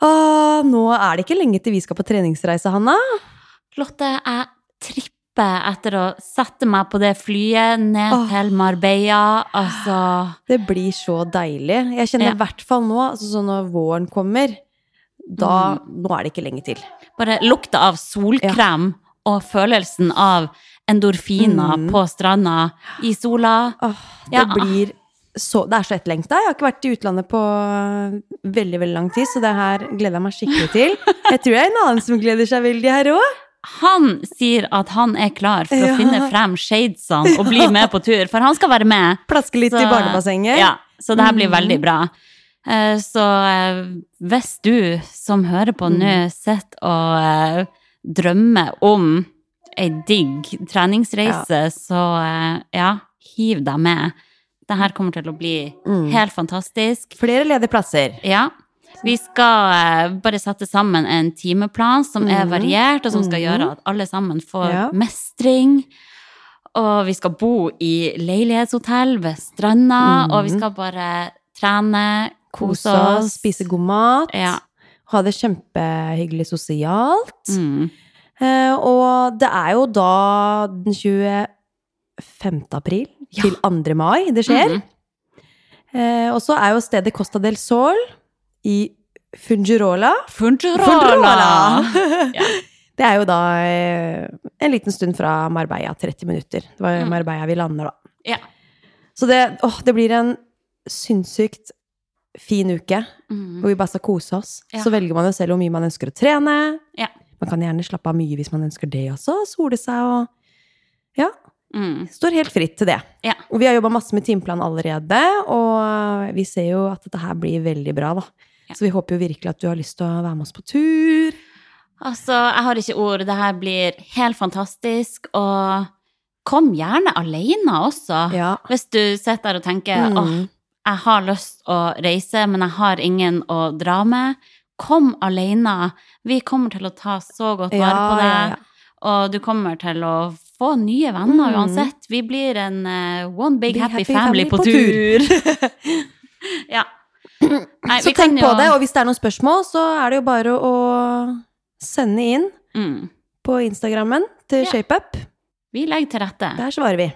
Ah, nå er det ikke lenge til vi skal på treningsreise, Hanna. Lotte, jeg tripper etter å sette meg på det flyet ned Åh. til Marbella. Altså Det blir så deilig. Jeg kjenner Ja. i hvert fall nå, altså sånn når våren kommer, da Nå er det ikke lenge til. bare lukta av solkrem og følelsen av endorfiner Mm. på stranda i sola. Åh, det Ja. blir så Det er så etterlengta. Jeg har ikke vært i utlandet på veldig, veldig lang tid, så det her gleder jeg meg skikkelig til. Jeg tror jeg er en annen som gleder seg veldig her òg. Han sier at han er klar for Ja. å finne frem shadesene og bli med på tur, for han skal være med. Plaske litt Så- i barnebassenget. Ja, så det her blir Mm. veldig bra. Eh, Så eh, hvis du som hører på nå, Mm. sitter og eh, drømmer om ei digg treningsreise, så eh, ja, hiv deg med. Det her kommer til å bli Mm. helt fantastisk. Flere ledige plasser. Ja. Vi skal eh, bare sette sammen en timeplan som er Mhm. variert, og som skal Mhm. gjøre at alle sammen får Ja. mestring. Og vi skal bo i leilighetshotell ved stranda, mm. og vi skal bare trene, kose oss. spise god mat. Ja. Ha det kjempehyggelig sosialt. Mm. Eh, og det er jo da den 25. april Ja. til 2. mai det skjer. Mhm. Eh, og så er jo stedet Costa del Sol i Fungirola. Fungirola! Ja. Det er jo da eh, en liten stund fra Marbella, 30 minutter. Det var Mm. Marbella vi lander, da. Ja. Så det, åh, det blir en sinnssykt fin uke Mm. hvor vi bare skal kose oss. Ja. Så velger man jo selv hvor mye man ønsker å trene. Ja. Man kan gjerne slappe av mye hvis man ønsker det også. Sole seg og. Mm. Står helt fritt til det. Ja. Og vi har jobba masse med timeplan allerede, og vi ser jo at dette her blir veldig bra, da. Ja. Så vi håper jo virkelig at du har lyst til å være med oss på tur. Altså, jeg har ikke ord. Det her blir helt fantastisk. Og kom gjerne alene også. Ja. Hvis du sitter der og tenker Mm. åh, jeg har lyst å reise, men jeg har ingen å dra med. Kom alene. Vi kommer til å ta så godt vare på deg. Og du kommer til å få nye venner Mm. uansett. Vi blir en uh, one big, Big happy, happy family, family på, på tur. ja. Nei, Så tenk jo... på det, og hvis det er noen spørsmål, så er det jo bare å sende inn mm. på Instagrammen til Ja. ShapeUp. Vi legger til rette. Der svarer vi.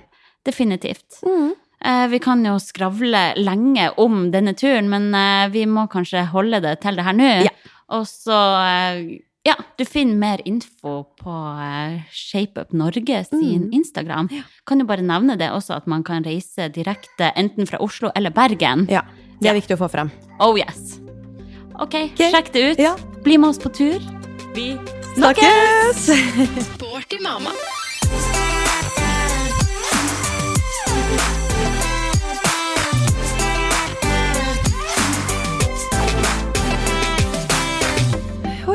Definitivt. Mm. Eh, Vi kan jo skravle lenge om denne turen, men eh, vi må kanskje holde det til det her nå. Ja. Og så eh, Ja, du finner mer info på eh, ShapeUp Norge sin Mm. Instagram. Kan jo bare nevne det også, at man kan reise direkte enten fra Oslo eller Bergen. Ja, det er viktig å få frem. Oh yes. Ok, okay. sjekk det ut. Ja. Bli med oss på tur. Vi Snakkes! Sporty mamma.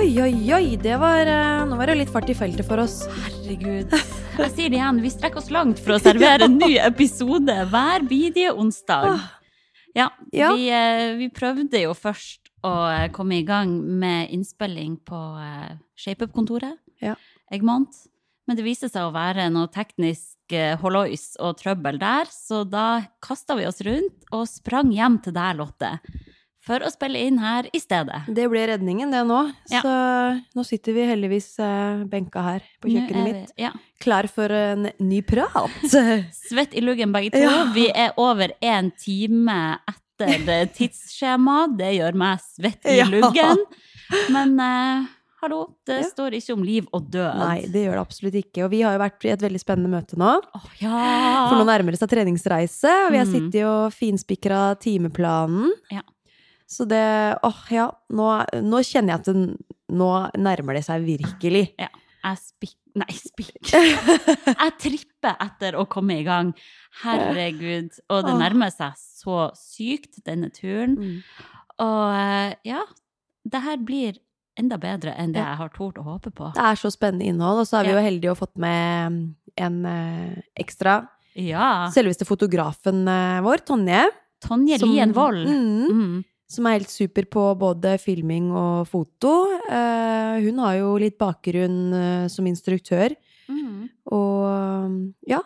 Oi, oi, oi. Det var, eh, nå var det litt fart i feltet for oss. Herregud. Jeg sier det igjen, vi strekker oss langt for å servere en ny episode hver bidige onsdag. Ja, Ja. Vi, eh, vi prøvde jo først å eh, komme i gang med innspilling på ShapeUp-kontoret, Ja. Eggmont. Men det viste seg å være noe teknisk hollois og trøbbel der, så da kasta vi oss rundt og sprang hjem til deg, Lotte, for å spille inn her i stedet. Det ble redningen, det nå. Ja. Så nå sitter vi heldigvis eh, benka her på kjøkkenet mitt, Ja. klar for en ny prat. Svett i luggen begge to. Ja. Vi er over én time etter det tidsskjema. Det gjør meg svett i luggen. Men uh, hallo, det står ikke om liv og død. Nei, det gjør det absolutt ikke. Og vi har jo vært i et veldig spennende møte nå. Oh, ja! For nå nærmer det seg treningsreise, vi har Mm. sittet og finspikra timeplanen. Ja. Så det Åh, ja. Nå, nå kjenner jeg at det, nå nærmer det seg virkelig. Jeg spik... Nei, spik... Jeg tripper etter å komme i gang. Herregud. Og det nærmer seg så sykt, denne turen. Og eh, ja, det her blir enda bedre enn det jeg har tort å håpe på. Det er så spennende innhold, og så er vi jo heldige og fått med en eh, ekstra. Ja. Selveste fotografen eh, vår, Tonje. Tonje Lien Wold. Mm, Mm. Som er helt super på både filming og foto. Eh, hun har jo litt bakgrunn eh, som instruktør, Mm. og ja,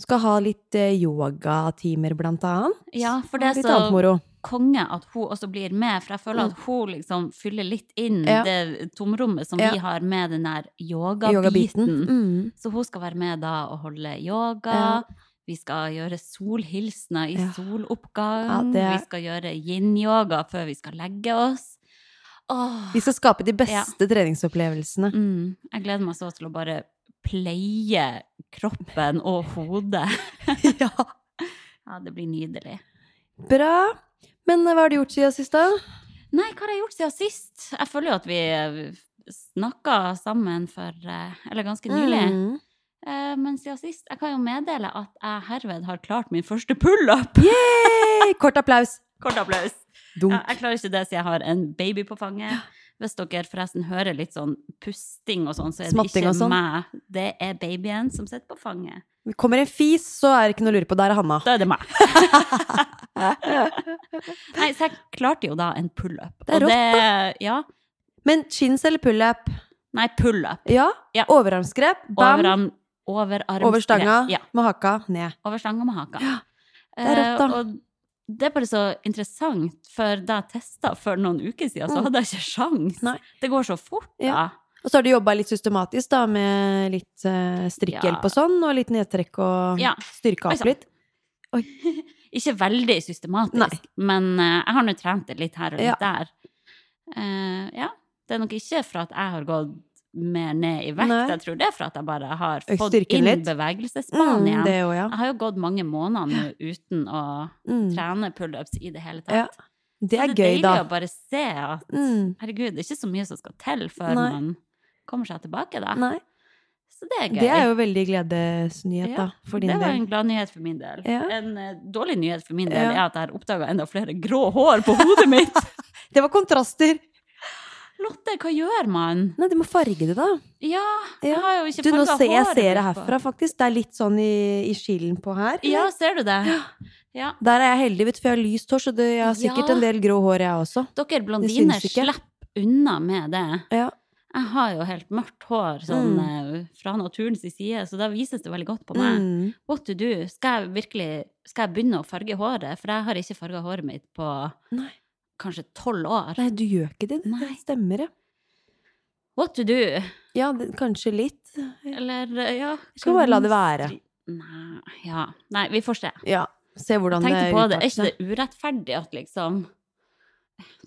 skal ha litt eh, yogatimer, blant annet. Ja, for det er så konge at hun også blir med, for jeg føler at hun liksom fyller litt inn Ja. det tomrommet som Ja. vi har med den der Yogabiten. Yoga Mm. Så hun skal være med da og holde yoga. Ja. Vi skal gjøre solhilsener i Ja. soloppgang. Ja, det Vi skal gjøre yin-yoga før vi skal legge oss. Åh. Vi skal skape de beste treningsopplevelsene. Mm, jeg gleder meg så til å bare pleie kroppen og hodet. ja. Ja, det blir nydelig. Bra. Men eh, hva har du gjort siden sist, da? Nei, hva har jeg gjort siden sist? Jeg føler jo at vi snakka sammen for eh, Eller ganske nylig. Mm. Eh, Men siden sist Jeg kan jo meddele at jeg herved har klart min første pullup. Yay! Kort applaus. Kort applaus. Dunk. Ja, jeg klarer ikke det siden jeg har en baby på fanget. Hvis dere forresten hører litt sånn pusting og sånn, så er det Smatting ikke sånn. meg. Det er babyen som sitter på fanget. Kommer en fis, så er det ikke noe å lure på. Der er Hanna. Da er det meg. Nei, så jeg klarte jo da en pullup. Det er rått, da. Ja. Men chins eller pullup? Nei, pullup. Ja. Ja. Overarmsgrep. Bam. Overarm, overarmsgrep. Over stanga. Ja. Med haka ned. Over stanga med haka. det er rått, da. Eh, og det er bare så interessant, for da jeg testa for noen uker siden, så Mm. hadde jeg ikke sjans. Nei. Det går så fort, da. Ja. Og så har du jobba litt systematisk, da, med litt uh, strikkhjelp Ja. og sånn, og litt nedtrekk og Ja. styrka opp litt. litt. Ikke veldig systematisk, Nei. men uh, jeg har nå trent det litt her og litt Ja. der. Uh, ja. Det er nok ikke for at jeg har gått mer ned i vekt. Nei. Jeg tror det er for at jeg bare har Økt fått inn litt. bevegelsesbanen Mm, igjen. det òg, ja. Jeg har jo gått mange måneder nå uten å Mm. trene pullups i det hele tatt. Ja. Det er Så gøy, deilig å bare se at Mm. herregud, det er ikke så mye som skal til før Nei. man kommer seg tilbake, da. Nei. Så det er gøy. Det er jo veldig gledesnyhet, Ja, da, for din det var en glad nyhet for min del. Ja. En uh, dårlig nyhet for min del er at jeg har oppdaga enda flere grå hår på hodet mitt. Det var kontraster. Lotte, hva gjør man? Nei, du må farge det, da. Ja, Ja. jeg har jo ikke Du, nå ser jeg ser det herfra, faktisk. Det er litt sånn i, i skillen på her. Ja, eller? ser du det? Ja. Der er jeg heldig, vet du, for jeg har lyst hår, så det, jeg har sikkert Ja. en del grå hår, jeg også. Dere blondiner slipper unna med det. Ja. Jeg har jo helt mørkt hår sånn, Mm. eh, fra naturens side, så da vises det veldig godt på meg. Mm. What to do? Skal jeg virkelig skal jeg begynne å farge håret? For jeg har ikke farga håret mitt på Nei. Kanskje tolv år. Nei, du gjør ikke det. Det Nei. stemmer, ja. What to do? Ja, det, kanskje litt. Eller, eh, ja Skal bare la det være. Nei, ja. Nei, vi får se. Ja, se hvordan det på det. Er ikke det urettferdig at liksom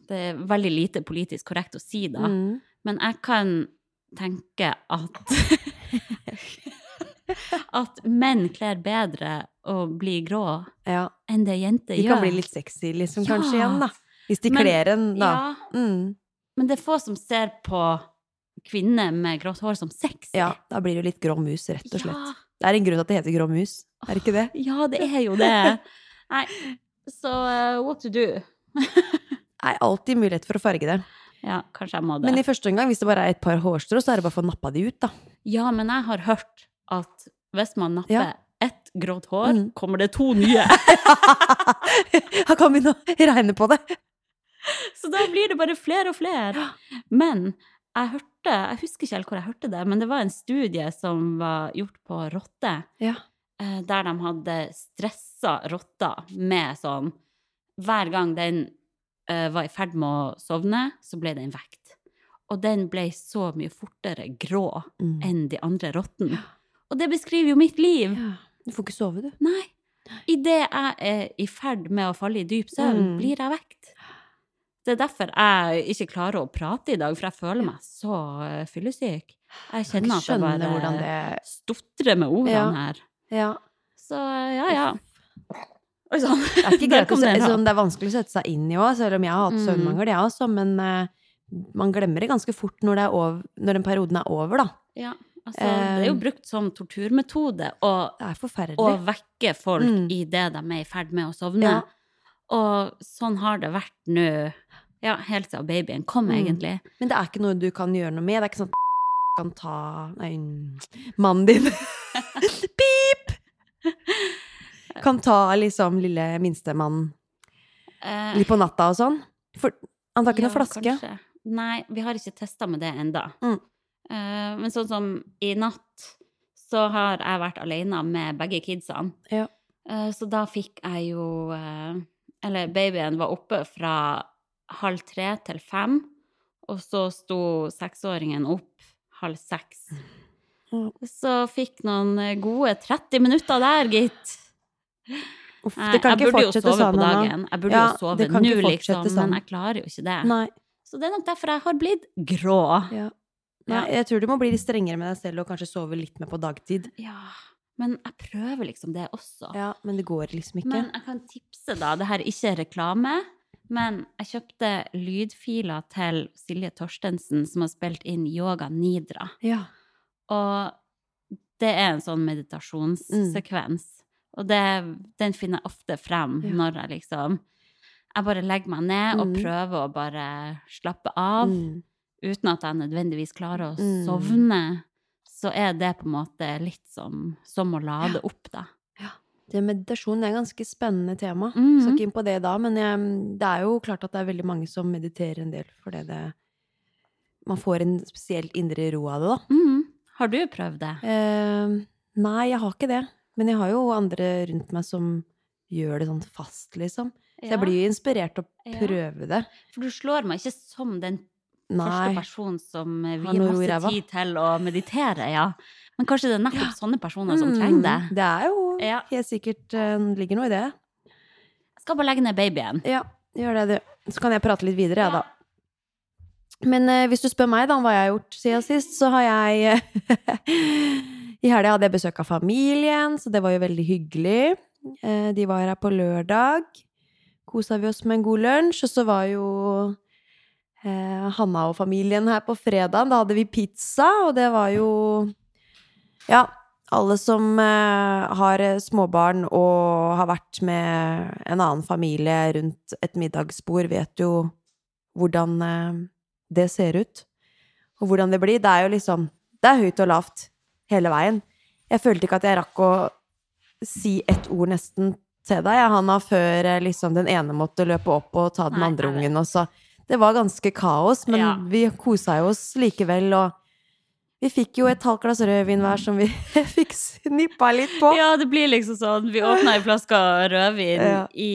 Det er veldig lite politisk korrekt å si, da. Mm. Men jeg kan tenke at At menn kler bedre å bli grå Ja, enn det jenter de gjør. kan bli litt sexy, liksom, Ja. kanskje igjen, da. Hvis de kler en, da. Ja, Mm. men det er få som ser på kvinner med grått hår som sexy. Ja, da blir det jo litt grå mus, rett og slett. Ja, Det er en grunn til at det heter grå mus, er det ikke det? ja, det er jo det. Nei, så uh, what to do? Nei, alltid mulighet for å farge det. Ja, kanskje jeg må det. Men i første omgang, hvis det bare er et par hårstrå, så er det bare å nappe de ut, da. Ja, men jeg har hørt at hvis man napper Ja. ett grått hår, Mm. kommer det to nye. Her kan vi nå regne på det. Så da blir det bare flere og flere. Men jeg hørte, jeg husker ikke helt hvor jeg hørte det, men det var en studie som var gjort på rotter, Ja. eh, der de hadde stressa rotter med sånn Hver gang den eh, var i ferd med å sovne, så ble den vekt. Og den ble så mye fortere grå Mm. enn de andre rottene. Og det beskriver jo mitt liv. ja. Du får ikke sove, du. Nei. Idet jeg er i ferd med å falle i dyp søvn, Mm. blir jeg vekt. Det er derfor jeg ikke klarer å prate i dag, for jeg føler meg så eh, fyllesyk. Jeg kjenner at jeg bare det stotrer med ordene Ja. her. Ja. Så ja, ja. Oi sann. Det sånn, det er vanskelig å sette seg inn i òg, selv om jeg har hatt søvnmangel, jeg også, men uh, man glemmer det ganske fort når, det er over, når den perioden er over, da. Ja, altså, det er jo Eh. brukt som torturmetode å, å vekke folk Mm. i det de er i ferd med å sovne. Ja. Og sånn har det vært nå Ja, helt siden babyen kom, Mm. egentlig. Men det er ikke noe du kan gjøre noe med? Det er ikke sånn at kan ta Nei, mannen din Pip! Kan ta liksom lille minstemannen Eh, litt på natta og sånn? For han tar ikke ja, noe flaske? kanskje. Nei, vi har ikke testa med det enda. Mm. Uh, men sånn som i natt, så har jeg vært alene med begge kidsene. Ja. Uh, så da fikk jeg jo uh, Eller babyen var oppe fra halv tre til fem, og så sto seksåringen opp halv seks. Så fikk noen eh, gode 30 minutter der, gitt. Uff, det kan ikke fortsette sånn på dagen. Jeg burde Ja, jo sove nå, liksom, sånn. men jeg klarer jo ikke det. Nei. Så det er nok derfor jeg har blitt grå. Ja. Nei, jeg tror du må bli litt strengere med deg selv og kanskje sove litt mer på dagtid. Ja, men jeg prøver liksom det også. Ja, Men det går liksom ikke. Men jeg kan tipse, da. Det her er ikke reklame. Men jeg kjøpte lydfiler til Silje Torstensen, som har spilt inn Yoga Nidra. Ja. Og det er en sånn meditasjonssekvens. Og det, den finner jeg ofte frem Ja. når jeg liksom Jeg bare legger meg ned og Mm. prøver å bare slappe av. Mm. uten at jeg nødvendigvis klarer å Mm. sovne, så er det på en måte litt som, som å lade opp, da. Det Meditasjon er et ganske spennende tema. Mhm. Skal ikke inn på det da, men jeg, det er jo klart at det er veldig mange som mediterer en del fordi det Man får en spesiell indre ro av det, da. Mhm. Har du prøvd det? Eh, nei, jeg har ikke det. Men jeg har jo andre rundt meg som gjør det sånn fast, liksom. Så jeg blir jo inspirert til å Ja. prøve det. For du slår meg ikke som den første personen som vier masse tid til å meditere, ja. Men kanskje det er nettopp sånne personer som Mm, trenger det. Det er jo Ja. helt sikkert uh, ligger noe i det. Jeg skal bare legge ned babyen. Ja, gjør det, du. Så kan jeg prate litt videre, jeg, da. Men uh, hvis du spør meg da om hva jeg har gjort siden sist, så har jeg I helga hadde jeg besøk av familien, så det var jo veldig hyggelig. Eh, de var her på lørdag. Kosa vi oss med en god lunsj. Og så var jo eh, Hanna og familien her på fredag. Da hadde vi pizza, og det var jo Ja, alle som eh, har småbarn og har vært med en annen familie rundt et middagsbord, vet jo hvordan eh, det ser ut. Og hvordan det blir. Det er jo liksom Det er høyt og lavt hele veien. Jeg følte ikke at jeg rakk å si ett ord nesten til deg, jeg, Hanna, før eh, liksom den ene måtte løpe opp og ta den andre ungen, og så Det var ganske kaos, men Ja. vi kosa jo oss likevel, og vi fikk jo et halvt glass rødvin hver som vi fikk snippa litt på. Ja, det blir liksom sånn. Vi åpna ei flaske rødvin Ja. i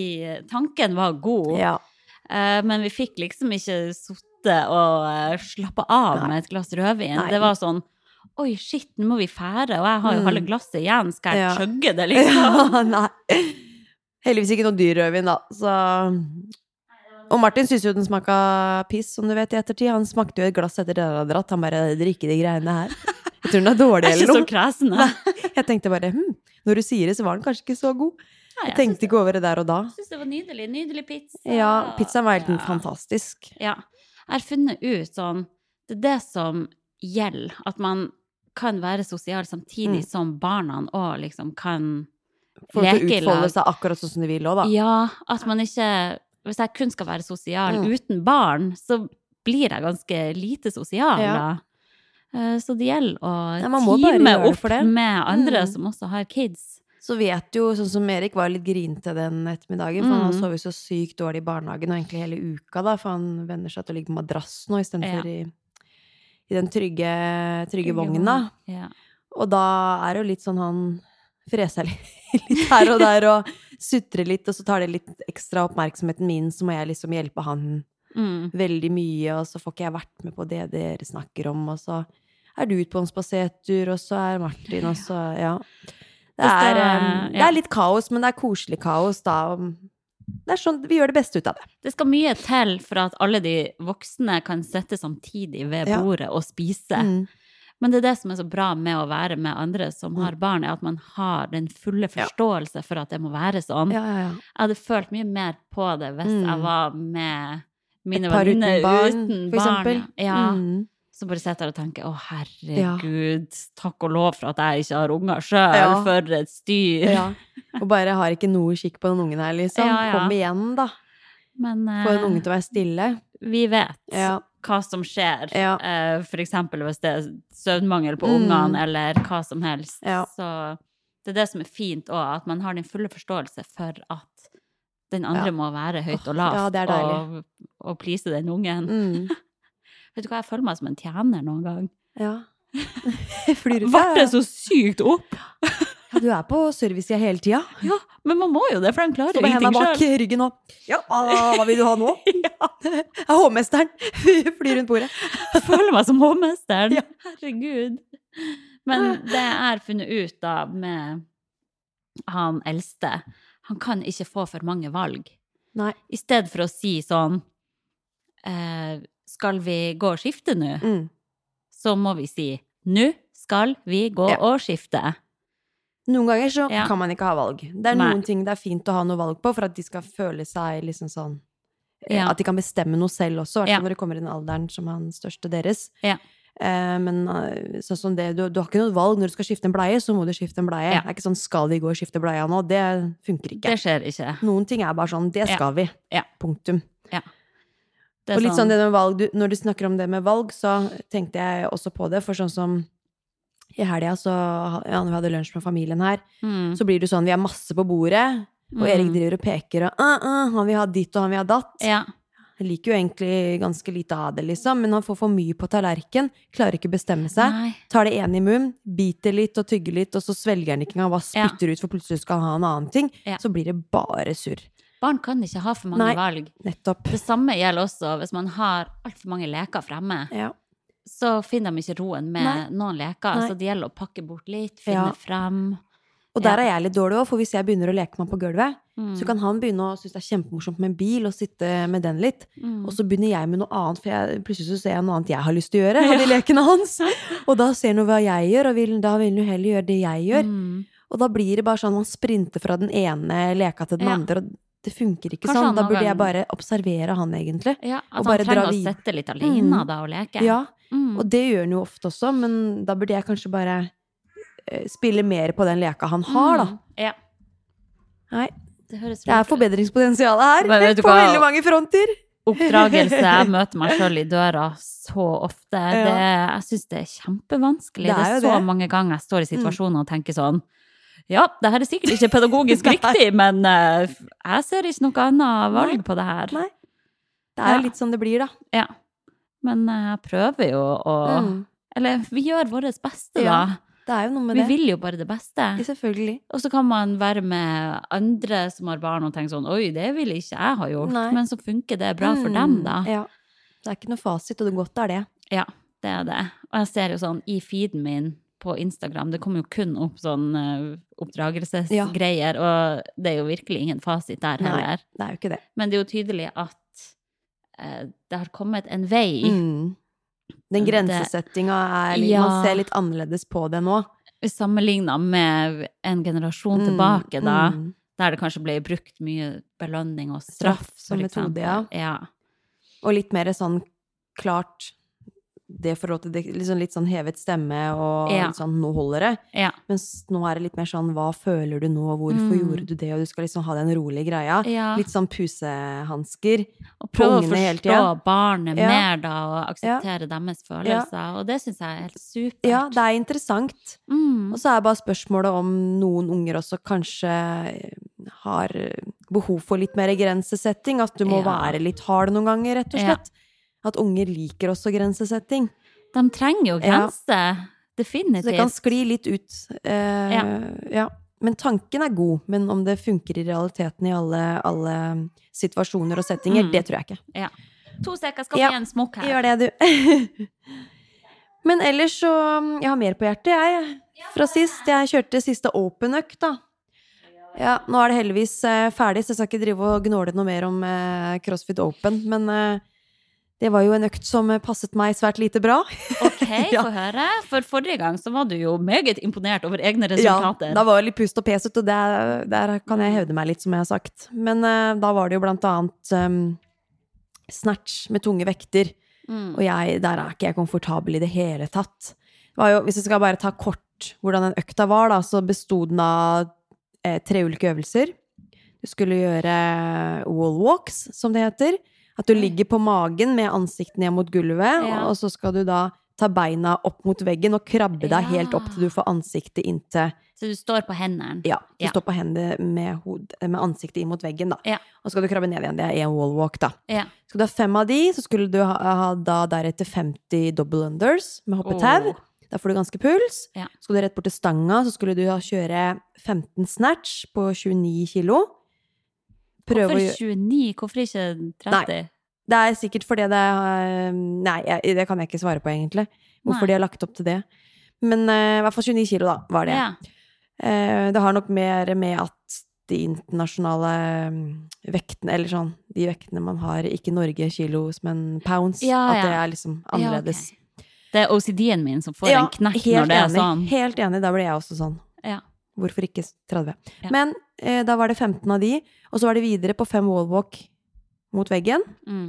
Tanken var god, Ja. eh, men vi fikk liksom ikke sittet og eh, slappe av Nei. med et glass rødvin. Nei. Det var sånn Oi, shit, nå må vi fære, og jeg har jo Mm. halve glasset igjen. Skal jeg Ja. chugge det, liksom? Ja, nei. Heldigvis ikke noe dyr rødvin, da. Så Og Martin syntes jo den smaka piss, som du vet, i ettertid. Han smakte jo et glass etter dere hadde dratt. Han bare 'drikke de greiene her'. Jeg tror den er dårlig eller noe. Jeg er ikke så kresen. jeg. Jeg tenkte bare hm, når du sier det, så var den kanskje ikke så god. Nei, Jeg tenkte ikke over det der og da. Jeg syns det var nydelig. Nydelig pizza. Ja, pizzaen var helt Ja. fantastisk. Ja. Jeg har funnet ut sånn Det er det som gjelder. At man kan være sosial samtidig Mm. som barna òg liksom kan For å leke i lag. utfolde seg akkurat sånn som de vil òg, da. Ja, at man ikke Hvis jeg kun skal være sosial Mm. uten barn, så blir jeg ganske lite sosial Ja. da. Eh, Så det gjelder å Ja, time opp med andre Mm. som også har kids. Så vet jo, sånn som Erik var litt grinete den ettermiddagen, for han Mm. sov jo så sykt dårlig i barnehagen, og egentlig hele uka, da, for han venner seg til å ligge på madrass nå istedenfor Ja. i, i den trygge, trygge vogna. Ja. Og da er det jo litt sånn han freser litt, her og der og sutrer litt, og så tar det litt ekstra oppmerksomheten min, så må jeg liksom hjelpe han Mm. veldig mye, og så får ikke jeg vært med på det dere snakker om, og så er du ute på en spasertur, og så er Martin, og så ja. Det er, det er litt kaos, men det er koselig kaos, da. Det er sånn, vi gjør det beste ut av det. Det skal mye til for at alle de voksne kan sitte samtidig ved Ja. bordet og spise. Mm. Men det er det som er så bra med å være med andre som Mm. har barn, er at man har den fulle forståelse for at det må være sånn. Ja, ja, ja. Jeg hadde følt mye mer på det hvis Mm. jeg var med mine venninner uten barn, uten for barn. eksempel. Ja. Mm. Så bare sitter jeg og tenker å herregud, takk og lov for at jeg ikke har unger sjøl, for et styr. Og bare har ikke noe skikk på den ungen her, liksom. Kom igjen, da. Men Få en eh, unge til å være stille. Vi vet Ja. hva som skjer. Ja. Uh, for eksempel hvis det er søvnmangel på Mm. ungene, eller hva som helst. Ja. Så det er det som er fint òg, at man har den fulle forståelse for at den andre må være høyt og lavt, og, og please den ungen. Mm. Vet du hva, jeg føler meg som en tjener noen gang. Ja. Flyr ut. Ble det så sykt opp? Ja, du er på servicesida hele tida. Ja, men man må jo det, for de klarer Så jo med henda ingenting bak selv. ryggen og Ja, hva, hva vil du ha nå? Ja, Jeg er hovmesteren. Flyr rundt bordet. føler meg som hovmesteren. Ja. Herregud. Men det jeg har funnet ut da med han eldste, han kan ikke få for mange valg. Nei. I stedet for å si sånn eh, Skal vi gå og skifte nå? Mm. Så må vi si nå skal vi gå Ja. og skifte. Noen ganger så Ja. kan man ikke ha valg. Det er Nei. noen ting det er fint å ha noe valg på, for at de skal føle seg liksom sånn eh, Ja. At de kan bestemme noe selv også, hvert Ja. fall når det kommer i den alderen som er den største deres. Ja. Eh, men eh, sånn som det, du, du har ikke noe valg når du skal skifte en bleie, så må du skifte en bleie. Ja. Det er ikke sånn 'skal vi gå og skifte bleia nå'? Det funker ikke. Det skjer ikke. Noen ting er bare sånn 'det Ja. skal vi'. Ja. Punktum. Er Og litt sånn det med valg, du, når du snakker om det med valg, så tenkte jeg også på det, for sånn som i helga, så ja, når vi hadde lunsj med familien her, mm, så blir det sånn, vi har masse på bordet, og Erik mm. driver og peker, og uh, uh, han vil ha ditt, og han vil ha datt. Ja. Han liker jo egentlig ganske lite av det, liksom, men han får for mye på tallerken, klarer ikke å bestemme seg, Nei. tar det ene i munnen, biter litt og tygger litt, og så svelger han ikke engang, bare Ja. spytter ut, for plutselig skal han ha en annen ting, Ja. så blir det bare surr. Barn kan ikke ha for mange Nei. valg. Nettopp. Det samme gjelder også hvis man har altfor mange leker fremme. Ja. Så finner de ikke roen med Nei. noen leker. Nei. Så det gjelder å pakke bort litt, finne Ja. frem. Og der er jeg litt dårlig òg, for hvis jeg begynner å leke meg på gulvet, Mm. så kan han begynne å synes det er kjempemorsomt med en bil og sitte med den litt. Mm. Og så begynner jeg med noe annet, for jeg, plutselig så ser jeg noe annet jeg har lyst til å gjøre av de lekene hans. Og da ser han hva jeg gjør, og vil, da vil han jo heller gjøre det jeg gjør. Mm. Og da blir det bare sånn man sprinter fra den ene leka til den Ja. andre, og det funker ikke Kanskje sånn. Da burde jeg bare observere han, egentlig. Ja, Og at bare han trenger dra å sette litt alene Mm. da og leke. Ja, Mm. og det gjør han jo ofte også, men da burde jeg kanskje bare eh, spille mer på den leka han har, da. Mm. Ja. Nei, Det høres det er forbedringspotensialet forbedringspotensial her, Men vet du på hva? veldig mange fronter. Oppdragelse. Jeg møter meg sjøl i døra så ofte. Ja. Det, jeg syns det er kjempevanskelig. Det Det er er, så det. mange ganger jeg står i situasjoner og tenker sånn Ja, det her er sikkert ikke pedagogisk riktig, men uh, jeg ser ikke noe annet valg på det her. Nei. Det er jo Ja. litt sånn det blir, da. Ja. Men eh, jeg prøver jo å Mm. Eller vi gjør vårt beste, Ja, da. Det er jo noe med Vi det. vil jo bare det beste. Selvfølgelig. Og så kan man være med andre som har barn og tenke sånn Oi, det ville ikke jeg ha gjort. Nei. Men så funker det bra for dem, da. Mm, Ja. Det er ikke noe fasit, og det godt er det. Ja, det er det. Og jeg ser jo sånn i feeden min på Instagram, det kommer jo kun opp sånn oppdragelsesgreier, oppdragelsesgreier, og det er jo virkelig ingen fasit der heller. Nei. Det er jo ikke det. Men det er jo tydelig at eh, det har kommet en vei. Mm. Den grensesettinga er Ja. Man ser litt annerledes på det nå. Sammenligna med en generasjon Mm, tilbake, da, mm. der det kanskje ble brukt mye belønning og straff, Straff som metode, ja. ja. Og litt mer sånn klart det forhold til det, liksom litt sånn hevet stemme og Ja. sånn 'nå holder det'. Ja. Mens nå er det litt mer sånn 'hva føler du nå', 'hvorfor Mm. gjorde du det', og du skal liksom ha den rolige greia. ja. Litt sånn pusehansker. Og prøve å forstå barnet mer, da, og akseptere deres følelser. Og det syns jeg er helt supert. Ja, det er interessant. Mm. Og så er bare spørsmålet om noen unger også kanskje har behov for litt mer grensesetting. At du må være litt hard noen ganger, rett og slett. At unger liker også grensesetting. De trenger jo Ja. Definitivt. Så det kan skli litt ut. Eh, Ja. ja. Men tanken er god. Men om det funker i realiteten i alle, alle situasjoner og settinger, Mm. det tror jeg ikke. To sekker, skal Ja. vi gi en smokk her? Gjør det, du. Men ellers så Jeg har mer på hjertet, jeg. Fra sist. Jeg kjørte siste open-økt, da. Ja, nå er det heldigvis eh, ferdig, så jeg skal ikke drive og gnåle noe mer om eh, CrossFit Open. Men eh, det var jo en økt som eh, passet meg svært lite bra. Ok, Ja. få høre. For forrige gang så var du jo meget imponert over egne resultater. Ja, da var det litt pust og peset, og der, der kan jeg hevde meg litt, som jeg har sagt. Men uh, da var det jo blant annet um, snatch med tunge vekter. Mm. Og jeg, der er ikke jeg komfortabel i det hele tatt. Det var jo, hvis jeg skal bare ta kort hvordan den økta var, da, så besto den av eh, tre ulike øvelser. Du skulle gjøre wall walks, som det heter. At du ligger på magen med ansiktet ned mot gulvet, Ja. og så skal du da ta beina opp mot veggen og krabbe deg helt opp til du får ansiktet inntil Så du står på hendene. Ja, du Ja. står på hendene med, med ansiktet inn mot veggen, da. Ja. Og så skal du krabbe ned igjen. Det er én wallwalk, da. Ja. Skal du ha fem av de, så skulle du ha, ha da deretter 50 double unders med hoppetau. Oh. Da får du ganske puls. Ja. Skal du rett bort til stanga, så skulle du ha kjøre 15 snatch på 29 kilo. Prøve Hvorfor 29? Hvorfor ikke 30? Nei. Det er sikkert fordi det er Nei, det kan jeg ikke svare på, egentlig. Hvorfor Nei. de har lagt opp til det. Men eh, i hvert fall 29 kilo, da, var det. Ja. Eh, det har nok mer med at de internasjonale mm, vektene, eller sånn, de vektene man har, ikke Norge kilos, men pounds, Ja, at det er liksom Ja, Okay. annerledes. Det er OCD-en min som får Ja, en knekk når det er enig. sånn. Helt enig, da blir jeg også sånn. Hvorfor ikke 30? Ja. Men eh, da var det 15 av de, og så var det videre på fem wallwalk mot veggen. Mm.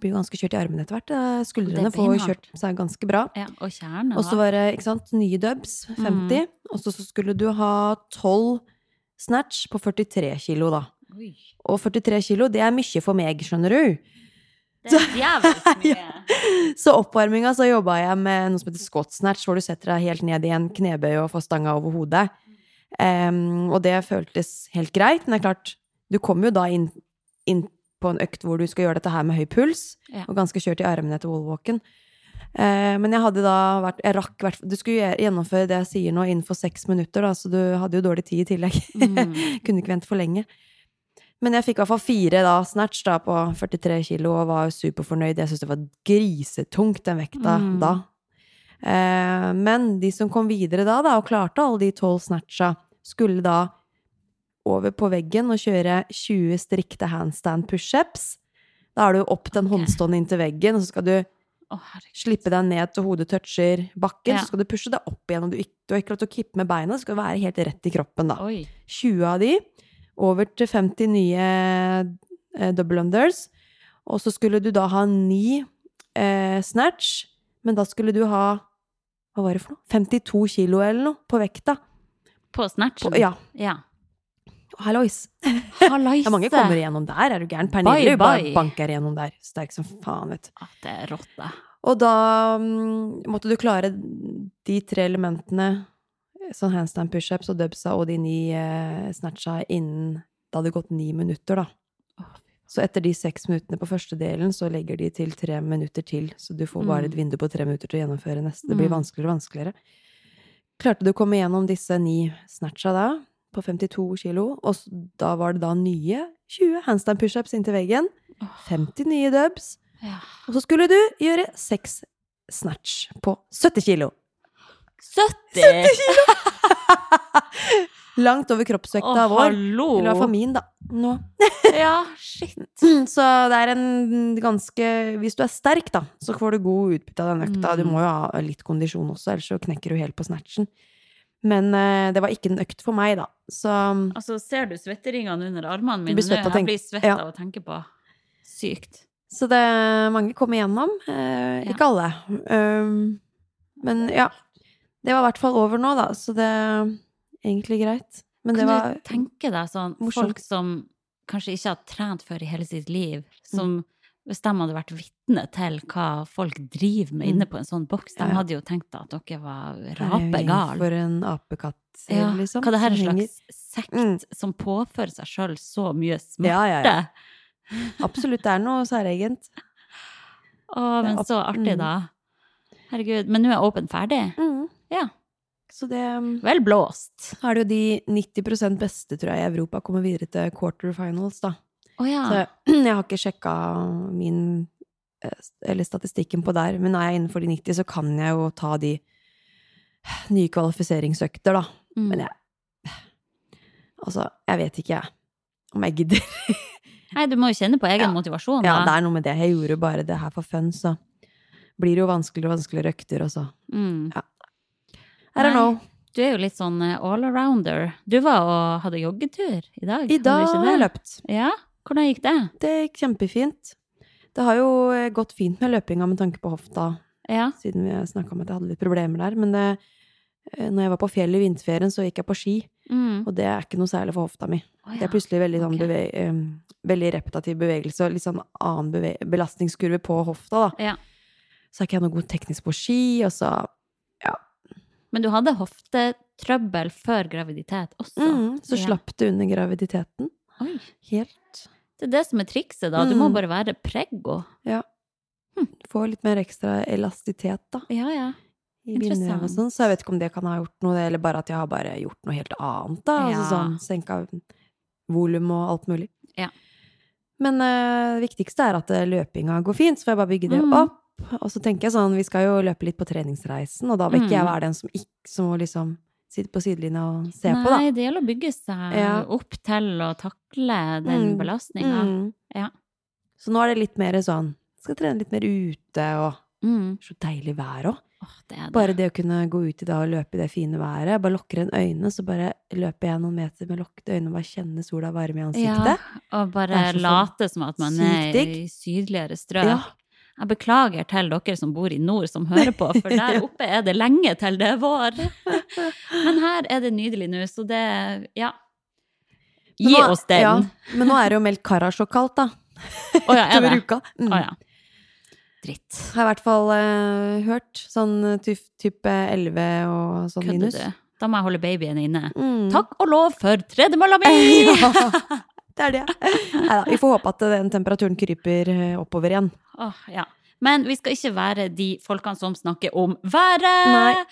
Blir ganske kjørt i armene etter hvert. Skuldrene får kjørt seg ganske bra. ja. Og kjernen, Og så var det ikke sant, nye dubs, 50. Og så skulle du ha 12 snatch på 43 kilo, da. Oi. Og 43 kilo, det er mye for meg, skjønner du. Det er jævlig mye. Så oppvarminga så jobba jeg med noe som heter squat snatch, hvor du setter deg helt ned i en knebøy og får stanga over hodet. Em, og det føltes helt greit, men det er klart, du kommer jo da inn, inn på en økt hvor du skal gjøre dette her med høy puls, Ja. og ganske kjørt i armene etter wallwalken. Uh, men jeg hadde da vært Jeg rakk hvert Du skulle gjennomføre det jeg sier nå innenfor seks minutter, da, så du hadde jo dårlig tid i tillegg. Mm. Kunne ikke vente for lenge. Men jeg fikk i hvert fall fire da, snatch da, på 43 kilo og var superfornøyd. Jeg syntes det var grisetungt, den vekta Mm. da. Eh, men de som kom videre da, da, og klarte alle de tolv snatcha, skulle da over på veggen og kjøre 20 strikte handstand pushups. Da er du opp den okay. håndstående inntil veggen, og så skal du oh, slippe deg ned til hodet toucher bakken. Ja. Så skal du pushe deg opp igjen, og du, du har ikke lov til å kippe med beina. Det skal være helt rett i kroppen, da. Oi. 20 av de, over til 50 nye eh, double unders. Og så skulle du da ha ni eh, snatch, men da skulle du ha hva var det for noe? 52 kilo eller noe på vekta. På snatchen? Ja. ja. Hallois. Hallaise. Ja, mange kommer igjennom der, er du gæren? Bye, Pernille bare bye. banker igjennom der. Sterk som faen, vet du. Ah, det er rått, det. Og da um, måtte du klare de tre elementene, sånn handstand pushups og dubsa og de ni uh, snatcha innen det hadde gått ni minutter, da. Så etter de seks minuttene på første delen, så legger de til tre minutter til. Så du får bare Mm. et vindu på tre minutter til å gjennomføre neste. Det blir Mm. vanskeligere og vanskeligere. Klarte du å komme gjennom disse ni snatcha da, på 52 kilo, og da var det da nye 20 handstand pushups inntil veggen, 50 nye dubs, og så skulle du gjøre seks snatch på 70 kilo. 70! Langt over kroppsvekta kroppsvekta vår. hallo! Eller i hvert fall min, da. Nå. Ja, shit. Så det er en ganske Hvis du er sterk, da, så får du god utbytte av den økta. Du Mm. må jo ha litt kondisjon også, ellers så knekker du helt på snatchen. Men uh, det var ikke en økt for meg, da. Så Altså, ser du svetteringene under armene mine blir av? Jeg blir svett ja. å tenke på. Sykt. Så det mange kom igjennom. Ja. Ikke alle. Um, men ja. Det var i hvert fall over nå, da, så det egentlig greit. Men det kan var du tenke deg sånn morsomt. folk som kanskje ikke har trent før i hele sitt liv, Mm. som hvis de hadde vært vitne til hva folk driver med inne på en sånn boks, de Mm. Hadde jo tenkt at dere var det er rapegal. For en apekatt, Ja, liksom. hva det her er en slags sekt Mm. som påfører seg sjøl så mye smerte. Ja, ja, ja. Absolutt, det er noe særegent. Å, men så artig, mm. da. Herregud. Men nå er Åpen ferdig? Ja. Så det Vel blåst. Så er det jo de 90% beste, tror jeg, i Europa kommer videre til quarterfinals, da. Oh, ja. Så jeg, har ikke sjekka min eh, Eller statistikken på der, men er jeg innenfor de 90, så kan jeg jo ta de nye kvalifiseringsøkter, da. Mm. Men jeg Altså, jeg vet ikke, jeg. Om jeg gidder. Nei, du må jo kjenne på egen Ja. motivasjon, Ja, det er noe med det. Jeg gjorde bare det her for fun, så blir det jo vanskeligere og vanskeligere økter, og så Mm. I don't know. Du er jo litt sånn eh, all-arounder. Du var og hadde joggetur i dag. I dag har jeg løpt. Ja, hvordan gikk det? Det gikk kjempefint. Det har jo eh, gått fint med løpinga med tanke på hofta, Ja. siden vi snakka om at jeg hadde litt problemer der. Men det, eh, når jeg var på fjellet i vinterferien, så gikk jeg på ski. Mm. Og det er ikke noe særlig for hofta mi. Å, Det er plutselig veldig, sånn okay. beve um, veldig repetativ bevegelse og litt sånn annen belastningskurve på hofta, da. Ja. Så er ikke jeg noe god teknisk på ski, og så Men du hadde hoftetrøbbel før graviditet også? mm, Så Ja. slapp du under graviditeten. Oi. Helt. Det er det som er trikset, da. Du må Mm. bare være preggo. Få litt mer ekstra elastitet, da. Ja, ja. Interessant. sånn. Så jeg vet ikke om det kan ha gjort noe, eller bare at jeg har bare gjort noe helt annet, da. Altså Ja. sånn senka volum og alt mulig. Ja. Men det det viktigste er at eh, løpinga går fint, så får jeg bare bygge det Mm. opp. Og så tenker jeg sånn, vi skal jo løpe litt på treningsreisen, og da vil ikke jeg Mm. være den som, ikke, som liksom sitte på sidelinja og se på, da. Nei, det gjelder å bygge seg Ja. opp til å takle den Mm. belastninga. Mm. Ja. Så nå er det litt mer sånn, skal trene litt mer ute, og Mm. så deilig vær òg. Bare det å kunne gå ut i dag og løpe i det fine været. Bare lukker en øynene, så bare løper jeg noen meter med lukkede øyne og bare kjenner sola varme i ansiktet. Ja, og bare Det er så late som at man er i sydligere strøk. Ja. Jeg beklager til dere som bor i nord som hører på, for der oppe er det lenge til det er vår. Men her er det nydelig nå, så det Ja. Gi nå- oss den. Ja, men nå er det jo meldt Karasjok-kaldt, da. Å ja, er det? uka. Mm. Oh, ja. Dritt. Har i hvert fall uh, hørt. Sånn type 11 og sånn Kødde minus. du? Da må jeg holde babyen inne. Mm. Takk og lov for tredemølla mi! ja, det er det. Neida, vi får håpe at den temperaturen kryper eh, oppover igjen. Åh, ja. Men vi skal ikke være de folkene som snakker om været! Nei.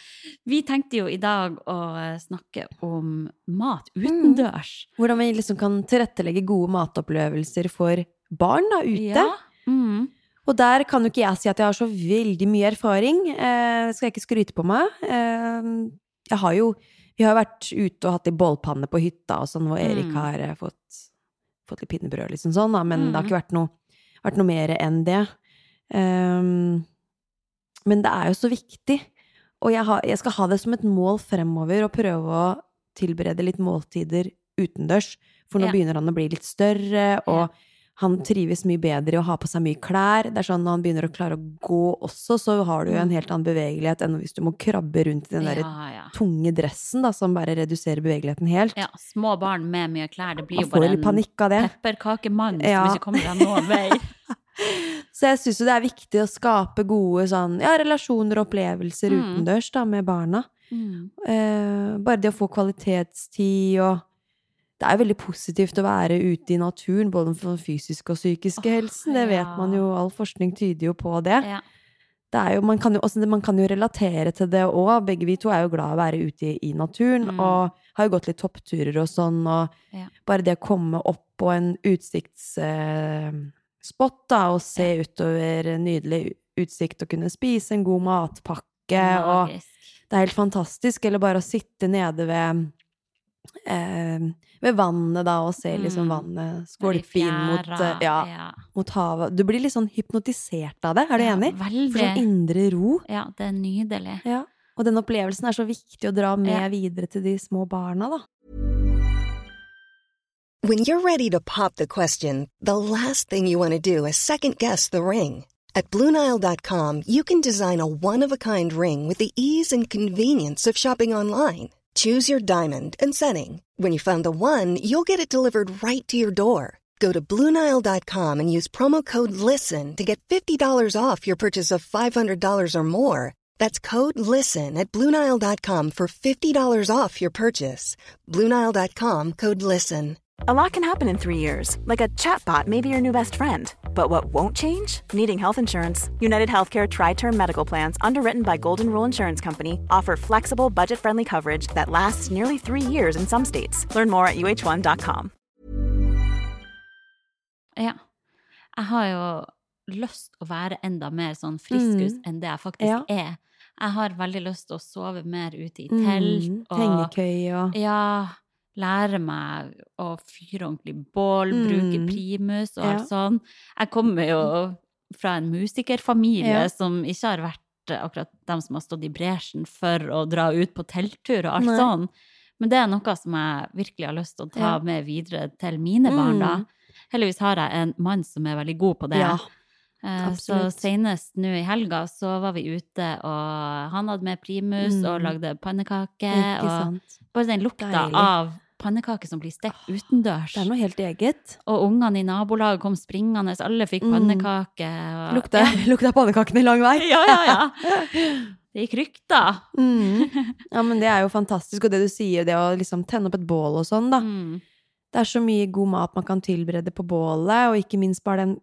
Vi tenkte jo i dag å eh, snakke om mat utendørs. Hvordan vi liksom kan tilrettelegge gode matopplevelser for barn da, ute. Ja. Mm. Og der kan jo ikke jeg si at jeg har så veldig mye erfaring. Eh, skal jeg ikke skryte på meg. Eh, jeg har jo Vi har vært ute og hatt i bålpanne på hytta og sånn, hvor Erik Mm. har eh, fått, fått litt pinnebrød, liksom sånn, da. Men det har Mm. ikke vært noe, vært noe mer enn det. Um, men det er jo så viktig. Og jeg, har, jeg skal ha det som et mål fremover å prøve å tilberede litt måltider utendørs. For nå Ja. begynner han å bli litt større, og han trives mye bedre i å ha på seg mye klær. Det er sånn Når han begynner å klare å gå også, så har du jo en Mm. helt annen bevegelighet enn hvis du må krabbe rundt i den der ja, ja. tunge dressen da, som bare reduserer bevegeligheten helt. ja. Små barn med mye klær, det blir jo bare en pepperkakemann Ja. som ikke kommer deg noen vei. Så jeg syns jo det er viktig å skape gode sånn, ja, relasjoner og opplevelser Mm. utendørs da, med barna. Mm. Eh, bare det å få kvalitetstid og Det er jo veldig positivt å være ute i naturen, både for den fysiske og psykiske helsen. Det vet ja. man jo, all forskning tyder jo på det. Ja. det jo, man, kan jo også, man kan jo relatere til det òg. Begge vi to er jo glad i å være ute i, i naturen, Mm. og har jo gått litt toppturer og sånn, og Ja. bare det å komme opp på en utsiktsspot da, og se utover nydelig utsikt og kunne spise en god matpakke, og det er helt fantastisk. Eller bare å sitte nede ved ved vannet da, og se liksom Mm. vannet skvulpe inn mot, eh, ja, ja. mot havet. Du blir litt sånn hypnotisert av det, er du Ja, enig? Veldig. For sånn indre ro. Ja, det er nydelig. Ja. Og den opplevelsen er så viktig å dra med Ja. videre til de små barna, da. When you're ready to pop the question, the last thing you want to do is second guess the ring. At Bluenile.com, you can design a one of a kind ring with the ease and convenience of shopping online. Choose your diamond and setting. When you find the one, you'll get it delivered right to your door. Go to Bluenile.com and use promo code LISTEN to get $50 off your purchase of $500 or more. That's code LISTEN at Bluenile.com for $50 off your purchase. Bluenile.com code LISTEN. A lot can happen in three years, like a chatbot may be your new best friend. But what won't change? Needing health insurance. United Healthcare Tri Term Medical Plans, underwritten by Golden Rule Insurance Company, offer flexible, budget friendly coverage that lasts nearly three years in some states. Learn more at uh1.com. Ja. Jeg har jo lyst å være enda mer sånn friskus Mm. enn det jeg faktisk Ja. er. Jeg har veldig lyst til å sove mer ute i telt. Mm, Hengekøye og Ja, lære meg å fyre ordentlig bål, Mm. bruke primus og alt Ja. sånn. Jeg kommer jo fra en musikerfamilie Ja. som ikke har vært akkurat dem som har stått i bresjen for å dra ut på telttur og alt Nei. sånn. Men det er noe som jeg virkelig har lyst til å ta Ja. med videre til mine barn, da. Mm. Heldigvis har jeg en mann som er veldig god på det. Ja. Eh, Så senest nå i helga så var vi ute, og han hadde med primus Mm. og lagde pannekake. Og bare den lukta Deilig. av pannekake som blir stekt utendørs. Det er noe helt eget. Og ungene i nabolaget kom springende, alle fikk Mm. pannekake. Og, Lukta, lukta pannekakene lang vei. Ja, ja, ja. Det gikk rykter. Mm. Ja, men det er jo fantastisk. Og det du sier, det å liksom tenne opp et bål og sånn, da. Mm. Det er så mye god mat man kan tilberede på bålet, og ikke minst bare den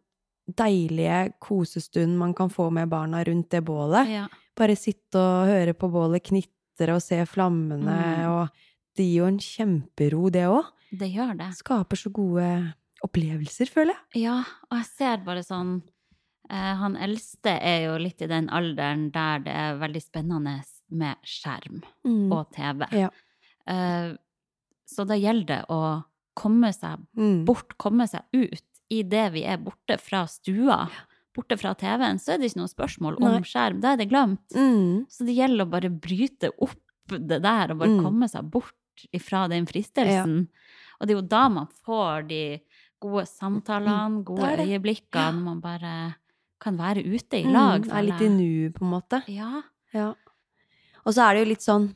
deilige kosestunden man kan få med barna rundt det bålet. Ja. Bare sitte og høre på bålet knitre og se flammene, Mm. og det gir jo en kjempero, det òg. Det gjør det. Skaper så gode opplevelser, føler jeg. Ja, og jeg ser bare sånn eh, Han eldste er jo litt i den alderen der det er veldig spennende med skjerm Mm. og TV. Ja. Eh, så da gjelder det å komme seg Mm. bort, komme seg ut idet vi er borte fra stua. Borte fra TV-en, så er det ikke noe spørsmål om Nei. skjerm. Da er det glemt. Mm. Så det gjelder å bare bryte opp det der og bare Mm. komme seg bort ifra den fristelsen. Og det er jo da man får de gode samtalene, gode Mm. det det. øyeblikkene, når man bare kan være ute i lag. Mm. Er litt i nuet, på en måte. Ja. Ja. Og så er det jo litt sånn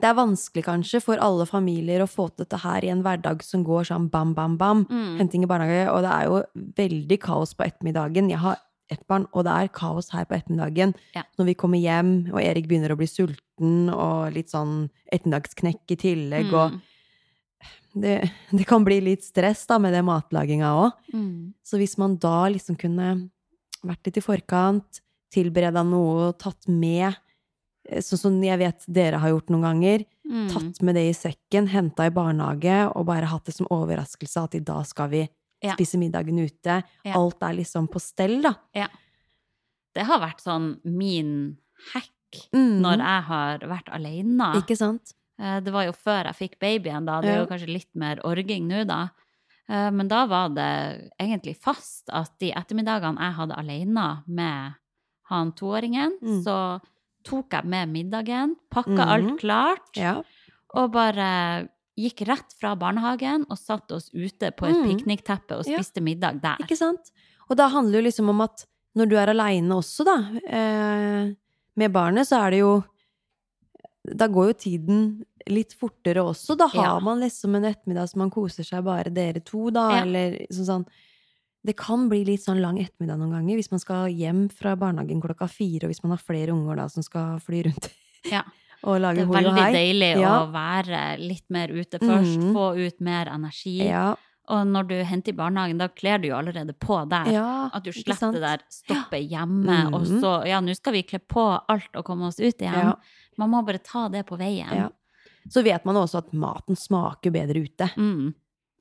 Det er vanskelig kanskje for alle familier å få til dette her i en hverdag som går sånn bam, bam, bam. Mm. Henting i barnehage. Og det er jo veldig kaos på ettermiddagen. Jeg har ett barn, og det er kaos her på ettermiddagen. Ja. Når vi kommer hjem, og Erik begynner å bli sulten, og litt sånn ettermiddagsknekk i tillegg, og Mm. det, det kan bli litt stress da med det matlaginga òg. Mm. Så hvis man da liksom kunne vært litt i forkant, tilbereda noe, tatt med eh, Sånn som jeg vet dere har gjort noen ganger. Mm. Tatt med det i sekken, henta i barnehage, og bare hatt det som overraskelse at i dag skal vi Ja. spise middagen ute. Ja. Alt er liksom på stell, da. Ja. Det har vært sånn min hack Mm. når jeg har vært alene. Ikke sant? Eh, Det var jo før jeg fikk babyen, da. Det er jo kanskje litt mer orging nå, da. Eh, Men da var det egentlig fast at de ettermiddagene jeg hadde alene med han toåringen, Mm. så tok jeg med middagen, pakka mm. alt klart, Ja. og bare gikk rett fra barnehagen og satte oss ute på et Mm. piknikteppe og Ja. spiste middag der. Ikke sant? Og da handler det jo liksom om at når du er aleine også, da, eh, med barnet, så er det jo Da går jo tiden litt fortere også. Da har Ja. man liksom en ettermiddag som man koser seg bare dere to, da, Ja. eller sånn sånn Det kan bli litt sånn lang ettermiddag noen ganger hvis man skal hjem fra barnehagen klokka fire, og hvis man har flere unger da som skal fly rundt Ja. og Det lage er hoi og veldig deilig Ja. å være litt mer ute først, mm. få ut mer energi. Ja, Og når du henter i barnehagen, da kler du jo allerede på der. ja, At du slipper det der stoppe hjemme, og Mhm. så Ja, nå skal vi kle på alt og komme oss ut igjen. Man må bare ta det på veien. Så vet man også at maten smaker bedre ute. Mm.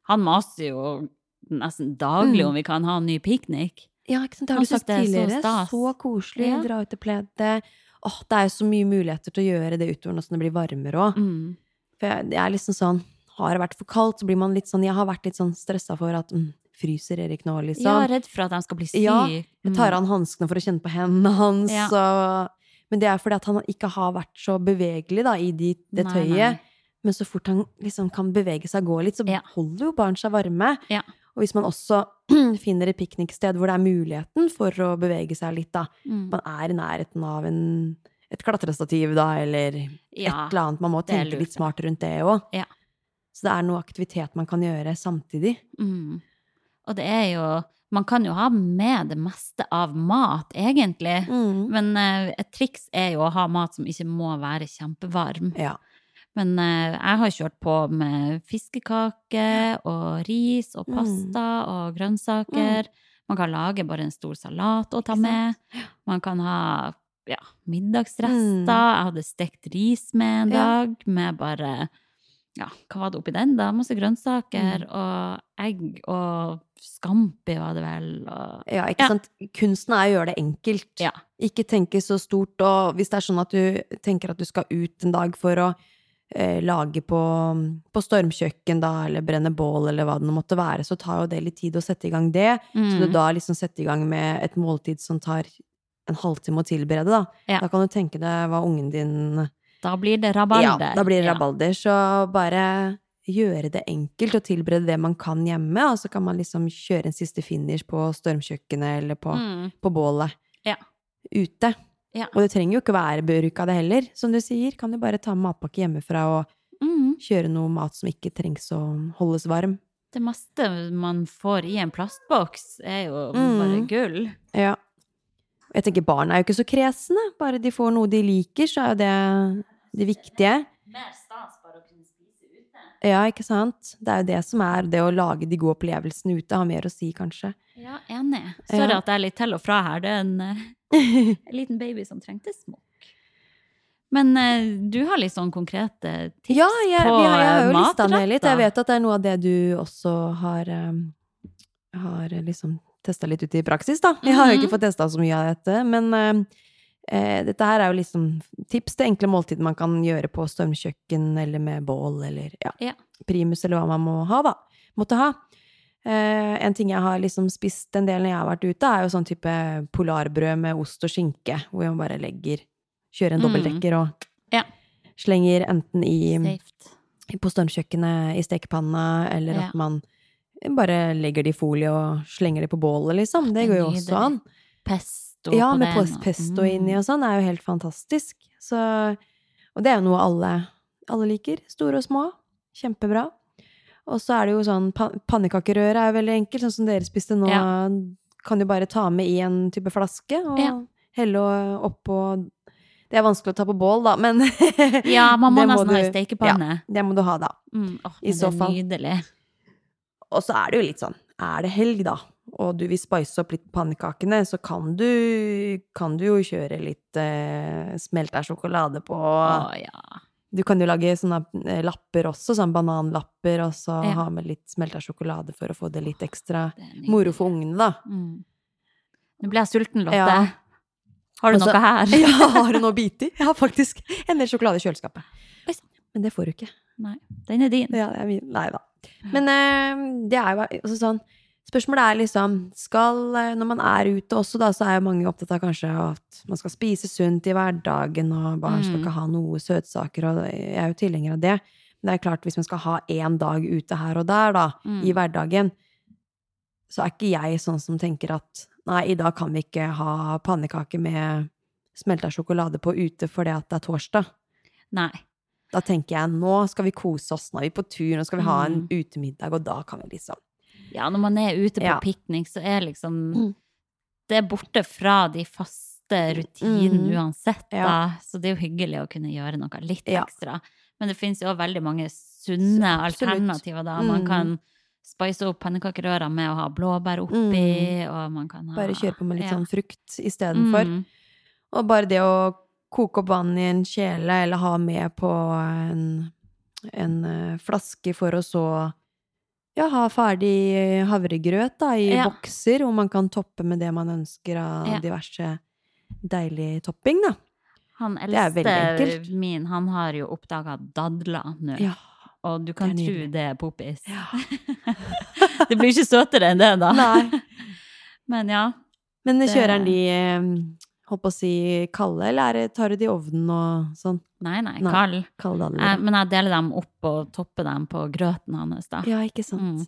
Han maser jo nesten daglig Mm. om vi kan ha en ny piknik. Ja, ikke sant? Det har Han du sagt tidligere. er så. Så, koselig. Ja. Dra ut til pledet. Åh, det er jo så mye muligheter til å gjøre det utover nå som det blir varmere òg. Mm. For jeg, jeg, er liksom sånn Har det vært for kaldt, så blir man litt sånn Jeg har vært litt sånn stressa for at mm, Fryser Erik nå, liksom? Ja, redd for at han skal bli syk. Ja, Jeg tar av hanskene for å kjenne på hendene hans. Ja. Og, men det er fordi at han ikke har vært så bevegelig da, i de, det Nei, tøyet. nei. Men så fort han liksom kan bevege seg og gå litt, så Ja. holder jo barn seg varme. Ja. Og hvis man også finner et pikniksted hvor det er muligheten for å bevege seg litt, da. Mm. Man er i nærheten av en, et klatrestativ, da, eller Ja, et eller annet. Man må tenke litt smart rundt det òg. Ja. Så det er noe aktivitet man kan gjøre samtidig. Mm. Og det er jo Man kan jo ha med det meste av mat, egentlig. Mm. Men eh, et triks er jo å ha mat som ikke må være kjempevarm. Ja. Men eh, jeg har kjørt på med fiskekake og ris og Mm. pasta og grønnsaker. Man kan lage bare en stor salat å ta med. Man kan ha ja, middagsrester. Mm. Jeg hadde stekt ris med en Ja. dag, med bare ja, hva var det oppi den, da? Masse grønnsaker Mm. og egg og scampi var det vel. Og, Ja, ikke Ja. sant. Kunsten er å gjøre det enkelt. Ja. Ikke tenke så stort, og hvis det er sånn at du tenker at du skal ut en dag for å eh, lage på, på stormkjøkken, da, eller brenne bål, eller hva det nå måtte være, så tar jo det litt tid å sette i gang det. Så du Mm. da liksom setter i gang med et måltid som tar en halvtime å tilberede, da. Ja. Da kan du tenke deg hva ungen din Da blir det rabalder. Ja, da blir det rabalder. Så bare gjøre det enkelt og tilberede det man kan hjemme, og så kan man liksom kjøre en siste finish på stormkjøkkenet eller på, Mm. på bålet Ja. ute. Ja. Og det trenger jo ikke være bruk av det heller, som du sier. Kan jo bare ta med matpakke hjemmefra og Mm. kjøre noe mat som ikke trengs å holdes varm. Det meste man får i en plastboks, er jo Mm. bare gull. Ja. Jeg tenker barn er jo ikke så kresne. Bare de får noe de liker, så er jo det det viktige. Mer stas bare å kunne spise ute. Ja, ikke sant? Det er jo det som er det å lage de gode opplevelsene ute, har mer å si, kanskje. Ja, enig. Sorry Ja. at jeg er litt til og fra her. Det er en, eh, en liten baby som trengte smokk. Men eh, du har litt sånn konkrete tips Ja, jeg, på matretter? har, jeg har jo eh, lista ned litt. Jeg vet at det er noe av det du også har um, Har liksom testa litt ut i praksis, da. Jeg har jo ikke Mhm. fått testa så mye av dette, men eh, dette her er jo liksom tips til enkle måltider man kan gjøre på stormkjøkken eller med bål eller ja, Ja. primus eller hva man må ha, da. Måtte ha. Eh, en ting jeg har liksom spist en del når jeg har vært ute, er jo sånn type polarbrød med ost og skinke, hvor man bare legger Kjører en Mm. dobbeltdekker og Ja. slenger enten i Safe. på stormkjøkkenet i stekepanna, eller Ja. at man bare legger det i folie og slenger det på bålet, liksom. Det det går jo også an. Pesto Ja, med den. pos- og- pesto Mm. inni og sånn er jo helt fantastisk. Så, og det er jo noe alle, alle liker. Store og små. Kjempebra. Og så er det jo sånn pa Pannekakerøre er jo veldig enkelt, sånn som dere spiste nå. Ja. Kan du bare ta med i en type flaske og Ja. helle oppå Det er vanskelig å ta på bål, da, men Ja, man må nesten ha i stekepanne. Det må du ha, da. Mm, åh, I så fall. nydelig. Og så er det jo litt sånn, er det helg da, og du vil spice opp litt pannekakene, så kan du, kan du jo kjøre litt eh, smelta sjokolade på. Å ja. Du kan jo lage sånne eh, lapper også, sånn bananlapper, og så Ja. ha med litt smelta sjokolade for å få det litt ekstra Det moro for ungene, da. Mm. Nå ble jeg sulten, Lotte. Ja. Har du Også, noe her? Ja, har du noe å bite i? Jeg har faktisk en del sjokolade i kjøleskapet. Men det får du ikke. Nei, den er din. Ja, det er min. Nei da. Men uh, det er jo altså sånn Spørsmålet er liksom skal, eh, Når man er ute også, da, så er jo mange opptatt av kanskje at man skal spise sunt i hverdagen, og barn skal Mm. ikke ha noe søtsaker, og jeg er jo tilhenger av det. Men det er klart, hvis man skal ha én dag ute her og der, da, Mm. i hverdagen, så er ikke jeg sånn som tenker at nei, i dag kan vi ikke ha pannekake med smelta sjokolade på ute fordi at det er torsdag. Nei. Da tenker jeg nå skal vi kose oss, nå er vi på tur, nå skal vi ha en Mm. utemiddag, og da kan vi liksom Ja, når man er ute på Ja. piknik, så er liksom Mm. Det er borte fra de faste rutinene Mm. uansett, da. Ja. Så det er jo hyggelig å kunne gjøre noe litt Ja. ekstra. Men det finnes jo også veldig mange sunne alternativer, da. Man Mm. kan spice opp pannekakerøra med å ha blåbær oppi, og man kan ha Bare kjøre på med litt sånn frukt istedenfor. Mm. Og bare det å koke opp vann i en kjele, eller ha med på en, en eh, flaske for å så ja, ha ferdig havregrøt da, i Ja. bokser, hvor man kan toppe med det man ønsker av Ja. diverse deilig topping, da. Han eldste min, han har jo oppdaga dadler nå. Ja. Og du kan Det tro det er poppis. Ja. det blir ikke søtere enn det, da. Nei. Men ja. Men kjører han de, eh, holdt på å si, kalde, eller er det, tar du de i ovnen og sånn? Nei, nei, Nei. kald. kald? Jeg, men jeg deler dem opp og topper dem på grøten hans, da. Ja, ikke sant. Mm.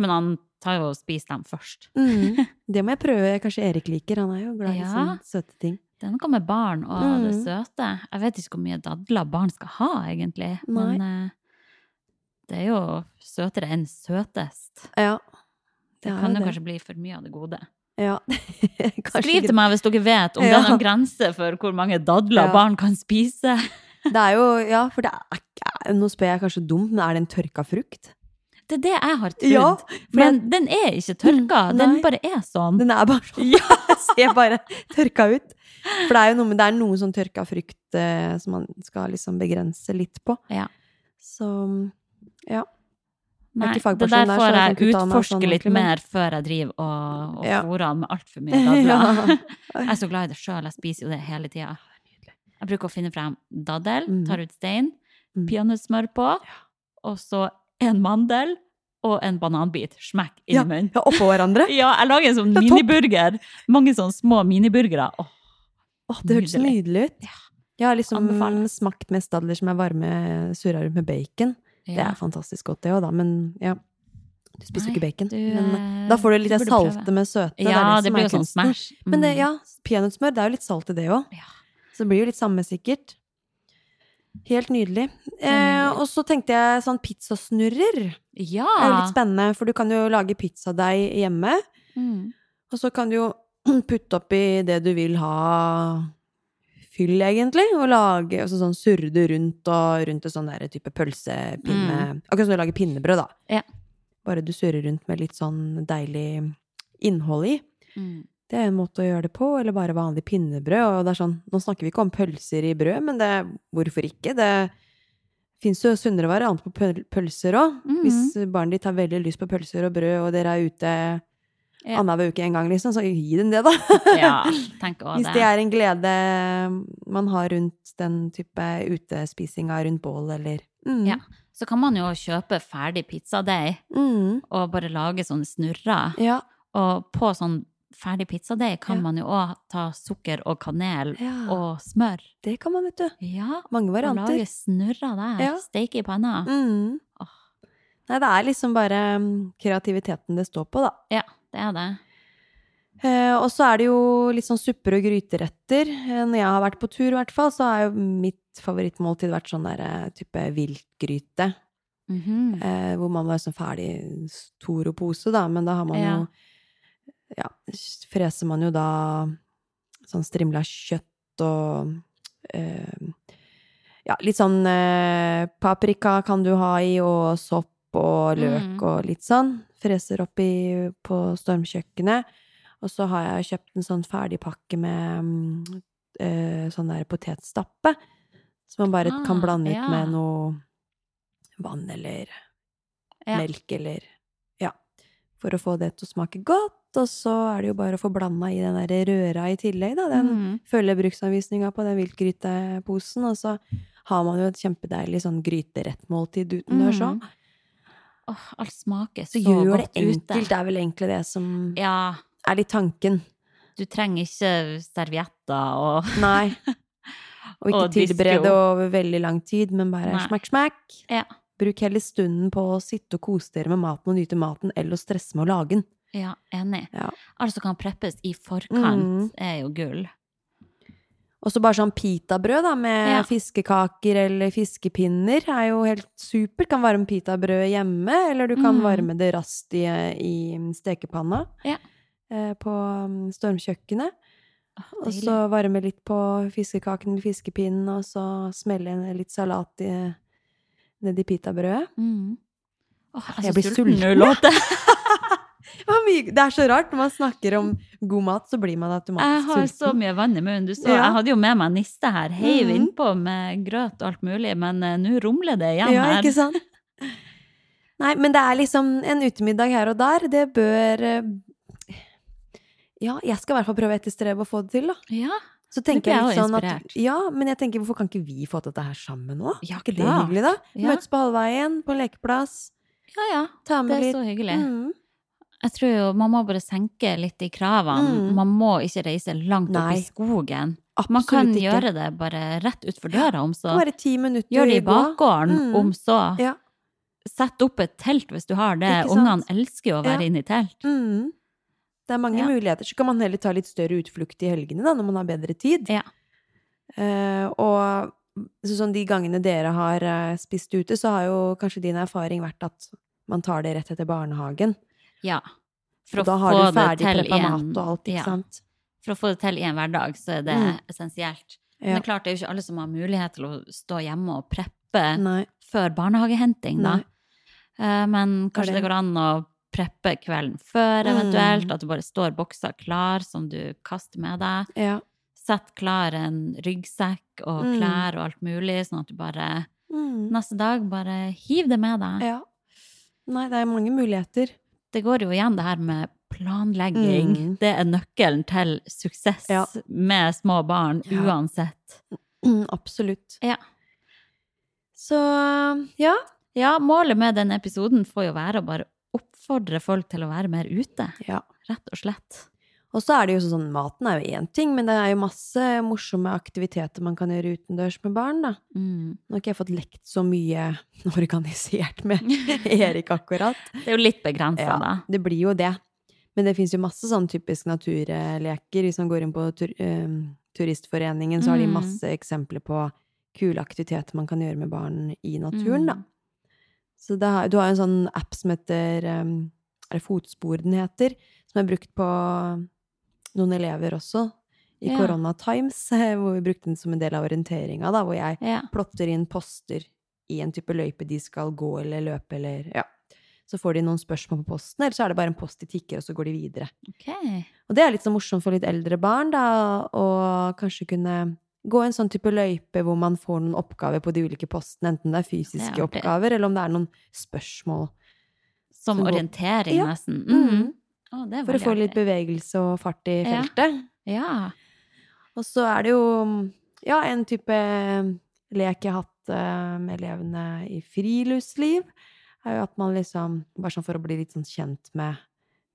Men han tar jo og spiser dem først. Mm. Det må jeg prøve. Kanskje Erik liker. Han er jo glad i Ja. sånne søte ting. Det er noe med barn og det Mm. søte. Jeg vet ikke hvor mye dadler barn skal ha, egentlig. Nei. Men eh, det er jo søtere enn søtest. Ja. Det er kan jo det. kanskje bli for mye av det gode. Ja. Skriv til meg hvis dere vet om det Ja. er noen grense for hvor mange dadler Ja. barn kan spise. Det er jo Ja, for det er ikke Nå spør jeg kanskje dumt, men er det en tørka frukt? Det er det jeg har trodd. Ja, men Men den er ikke tørka. Nei. den bare er sånn. Den er bare sånn Ja. Ser bare tørka ut. For det er jo noe med Det er noe sånn tørka frukt eh, som man skal liksom begrense litt på. Ja. Så ja. Nei, det der får jeg jeg meg utforske sånn litt mer før jeg driver og, og Ja. fôrer han med altfor mye dadler. Jeg er så glad i det sjøl, jeg spiser jo det hele tida. Jeg bruker å finne frem daddel, Mm. tar ut stein, Mm. peanøttsmør på, og så en mandel og en bananbit. Smekk inn i munnen. ja, oppå hverandre. Ja, jeg lager en sånn er miniburger. Mange sånne små miniburgere. Åh, Åh, det hørtes nydelig ut. Ja. Jeg har liksom Anbefaler. smakt mest dadler som er varme, surra rundt med bacon. Det er fantastisk godt, det òg, da. Men ja. Du spiser jo ikke bacon. du, men eh, da får du litt du det burde prøve. salte med søte. det Ja, det, som blir er jo sånn smash. smash. Men det, Mm. ja, peanøttsmør, det er jo litt salt i det òg. Ja. Så det blir jo litt samme, sikkert. Helt nydelig. Eh, og så tenkte jeg sånn pizzasnurrer. Ja. Det er jo litt spennende, for du kan jo lage pizzadeig hjemme. Mm. Og så kan du jo putte oppi det du vil ha fyll, egentlig, og lage altså sånn surre det rundt og rundt en sånn der type pølsepinne Akkurat som du lager pinnebrød, da. Ja. Bare du surrer rundt med litt sånn deilig innhold i. Mm. Det er en måte å gjøre det på, eller bare vanlig pinnebrød. Og det er sånn, nå snakker vi ikke om pølser i brød, men det, hvorfor ikke? Det fins jo sunnere annet på pølser òg. Mhm. Hvis barnet ditt har veldig lyst på pølser og brød, og dere er ute Ja. annenhver uke en gang, liksom, så gi dem det, da. Ja, tenk også Hvis det er en glede man har rundt den type utespisinga rundt bål, eller mm. Ja. Så kan man jo kjøpe ferdig pizzadeig Mm. og bare lage sånne snurrer. Ja. Og på sånn ferdig pizzadeig kan Ja. man jo òg ta sukker og kanel ja. og smør. Det kan man, vet du. Ja, Mange og varianter. lage snurrer der. Ja. Steike i panna. Mm. Oh. Nei, det er liksom bare mm, kreativiteten det står på, da. Ja, det er det. Eh, og så er det jo litt sånn supper og gryteretter. Eh, når jeg har vært på tur, i hvert fall, så har jo mitt favorittmåltid vært sånn der eh, type viltgryte. Mhm. Eh, hvor man var sånn ferdig stor og pose, da, men da har man Ja. jo Ja, freser man jo da sånn strimla kjøtt og eh, Ja, litt sånn eh, paprika kan du ha i, og sopp og løk Mm. og litt sånn. Freser oppi på stormkjøkkenet. Og så har jeg kjøpt en sånn ferdig pakke med mm, eh, sånn der potetstappe. Som man bare kan Ah, blande ut ja. med noe vann eller Ja. melk eller Ja. For å få det til å smake godt. Og så er det jo bare å få blanda i den der røra i tillegg, da. Den mm. følger bruksanvisninga på den viltgryteposen. Og så har man jo et kjempedeilig sånn gryterettmåltid utendørs òg. Mhm. Åh, alt smaker Så så, gjør det godt ute. enkelt, det er vel egentlig det som Ja, er litt tanken. du trenger ikke servietter og Nei. Og ikke Og tilberede over veldig lang tid, men bare Nei. smakk, smakk. Ja. Bruk heller stunden på å sitte og kose dere med maten og nyte maten, eller å stresse med å lage den. Ja, enig. Ja. Alt som kan preppes i forkant, Mm. er jo gull. Og så bare sånn pitabrød da, med Ja. fiskekaker eller fiskepinner er jo helt supert. Kan varme pitabrød hjemme, eller du kan Mm. varme det raskt i, i stekepanna Ja. eh, på mm, stormkjøkkenet. Og så varme litt på fiskekaken eller fiskepinnen, og så smelle litt salat i, nedi pitabrødet. Mm. Oh, jeg Jeg blir sulten sulten. Det er så rart, når man snakker om god mat, så blir man Jeg har har så mye vann i munnen. Du så, Ja. Jeg hadde jo med meg niste her, heiv mm. innpå med grøt og alt mulig, men eh, nå rumler det igjen Ja, her. ikke sant? Nei, men det er liksom en utemiddag her og der. Det bør eh, Ja, jeg skal i hvert fall prøve å etterstrebe å få det til, da. Ja, Så tenker jeg litt sånn at. Ja, men jeg tenker hvorfor kan ikke vi få til dette her sammen nå? Ja, ikke det er hyggelig, da? Ja. Møtes på halvveien, på en lekeplass. ja, ja. Ta Det er litt så hyggelig. Mm. Jeg tror jo man må bare senke litt i kravene. Mm. Man må ikke reise langt opp i skogen. Absolutt Man kan ikke. gjøre det bare rett utfor døra, om så. Bare ti minutter Gjør det i bakgården, Mm. om så. Ja. Sett opp et telt hvis du har det. Ungene elsker jo å være Ja. inne i telt. Mm. Det er mange Ja. muligheter. Så kan man heller ta litt større utflukt i helgene, da, når man har bedre tid. Ja. Uh, og så sånn de gangene dere har uh, spist ute, så har jo kanskje din erfaring vært at man tar det rett etter barnehagen. Ja. For å da har få du ferdig og alt, ikke ja. sant? For å få det til i en hverdag, så er det Mm. essensielt. Men det er klart, det er jo ikke alle som har mulighet til å stå hjemme og preppe Nei. før barnehagehenting, da. Nei. Eh, Men kanskje det. det går an å preppe kvelden før, Mm. eventuelt. At du bare står bokser klar som du kaster med deg. Ja. Sett klar en ryggsekk og Mm. klær og alt mulig, sånn at du bare Mm. neste dag bare hiv det med deg. ja. Nei, det er mange muligheter. Det går jo igjen det her med planlegging. Mm. Det er nøkkelen til suksess Ja. med små barn, Ja. uansett. Mm, absolutt. Ja. Så ja. Ja, målet med denne episoden får jo være å bare oppfordre folk til å være mer ute, ja. rett og slett. Og så er det jo sånn, maten er jo én ting, men det er jo masse morsomme aktiviteter man kan gjøre utendørs med barn, da. Mm. Nå har ikke jeg fått lekt så mye organisert med Erik akkurat. Det er jo litt begrensa, da. det blir jo det. Men det fins jo masse sånn typisk naturleker. Hvis man går inn på tur, um, Turistforeningen, så har de Mm. masse eksempler på kule aktiviteter man kan gjøre med barn i naturen, da. Mm. Så har, du har en sånn app som heter um, Er det Fotspor den heter? Som er brukt på noen elever også. I Ja. Corona Times, hvor vi brukte den som en del av orienteringa. Hvor jeg Ja. plotter inn poster i en type løype de skal gå eller løpe eller Ja. Så får de noen spørsmål på posten, eller så er det bare en post de tikker, og så går de videre. Okay. Og det er litt så morsomt for litt eldre barn, da, å kanskje kunne gå en sånn type løype hvor man får noen oppgaver på de ulike postene, enten det er fysiske Det er oppgaver, eller om det er noen spørsmål. Som som orientering, går... Ja. nesten. Mm. Mm. Er For å få litt bevegelse og fart i feltet. Ja. Og så er det jo ja, en type lek jeg har hatt eh, med elevene i friluftsliv, er jo at man liksom Bare sånn for å bli litt sånn kjent med,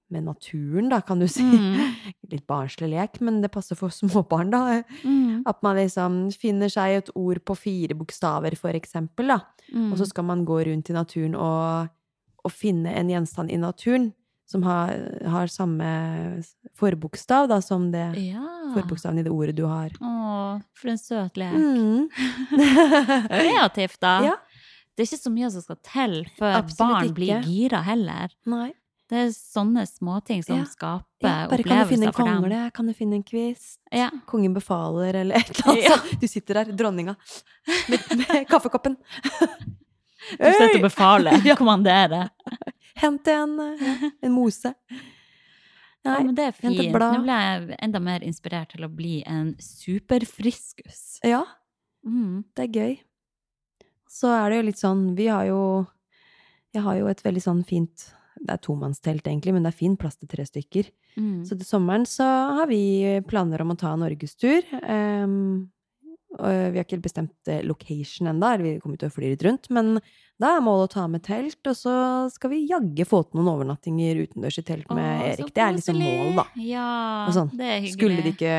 med naturen, da, kan du si. Mm. Litt barnslig lek, men det passer for småbarn, da. Mm. At man liksom finner seg et ord på fire bokstaver, for eksempel, da. Mm. Og så skal man gå rundt i naturen og, og finne en gjenstand i naturen som har, har samme forbokstav da, som det Ja. forbokstaven i det ordet du har. Å, for en søt lek. Mm. Kreativt, da. Ja. Det er ikke så mye som skal til før Absolutt barn ikke. blir gira heller. Nei. Det er sånne småting som Ja. skaper Ja, bare kan du finne en kongle, kan du finne en kvist, Ja. kongen befaler, eller et eller annet Ja. Du sitter der, dronninga, med, med kaffekoppen. Du sitter og befaler, kommanderer. Hent en, eh, en mose. Ja, men det er fint. Nå ble jeg enda mer inspirert til å bli en superfriskus. ja, Mm. det er gøy. Så er det jo litt sånn, vi har jo Jeg har jo et veldig sånn fint Det er tomannstelt, egentlig, men det er fin plass til tre stykker. Mm. Så til sommeren så har vi planer om å ta en norgestur. Um, vi har ikke bestemt eh, location ennå, vi kommer til å fly litt rundt. Men da er målet å ta med telt, og så skal vi jaggu få til noen overnattinger utendørs i telt med Å, Erik. Det er liksom mål, målet, da. Ja, sånn, det er hyggelig. Skulle det ikke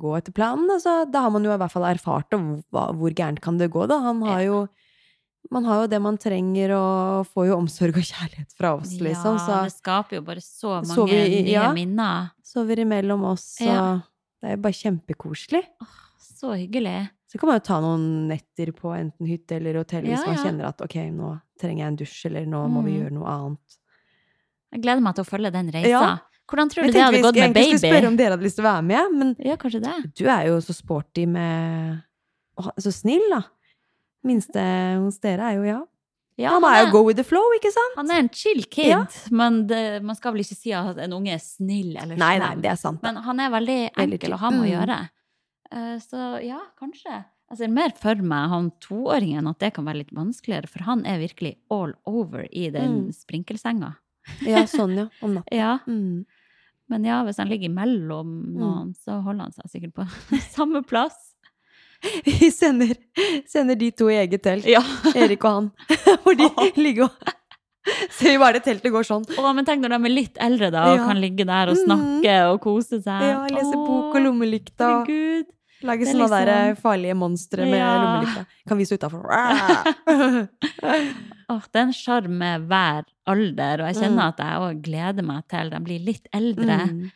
gå etter planen, altså, da har man jo i hvert fall erfart det, hva, hvor gærent kan det gå, da. Han har jo man har jo det man trenger, og får jo omsorg og kjærlighet fra oss, liksom. Ja, Så det skaper jo bare så mange sover, nye ja. minner. sover imellom oss, og Ja. det er jo bare kjempekoselig. Så hyggelig. Så kan man jo ta noen netter på enten hytte eller hotell hvis man ja. kjenner at ok, nå trenger jeg en dusj, eller nå må vi Mm. gjøre noe annet. Jeg gleder meg til å følge den reisa. Ja. Hvordan tror du det hadde gått med baby? Jeg skulle spørre om dere hadde lyst til å være med, men Ja, kanskje det. du er jo så sporty med å, Så snill, da. Minste hos dere er jo ja. Ja, Han er jo go with the flow, ikke sant? han er en chill kid, Ja. men det, man skal vel ikke si at en unge er snill eller Nei, slem. nei, det er sant. Men han er veldig enkel veldig å ha med å Mm. gjøre. Eh, Så ja, kanskje. Jeg ser mer for meg han toåringen at det kan være litt vanskeligere, for han er virkelig all over i den Mm. sprinkelsenga. Ja, sånn, ja. Om natta. Ja, Mm. men ja, hvis han ligger imellom noen, så holder han seg sikkert på samme plass. Vi sender, sender de to i eget telt, Ja. Erik og han. Hvor de ligger og Ser vi bare det teltet går sånn. Å, men tenk når de er litt eldre da, og Ja. kan ligge der og Mm. snakke og kose seg. Ja, lese bok og lommelykta. Herregud. Lage sånne liksom- der farlige monstre med Ja. lommelykta. Kan vise utafor. Åh, det er en sjarm med hver alder, og jeg kjenner Mm. at jeg òg gleder meg til de blir litt eldre. Mm.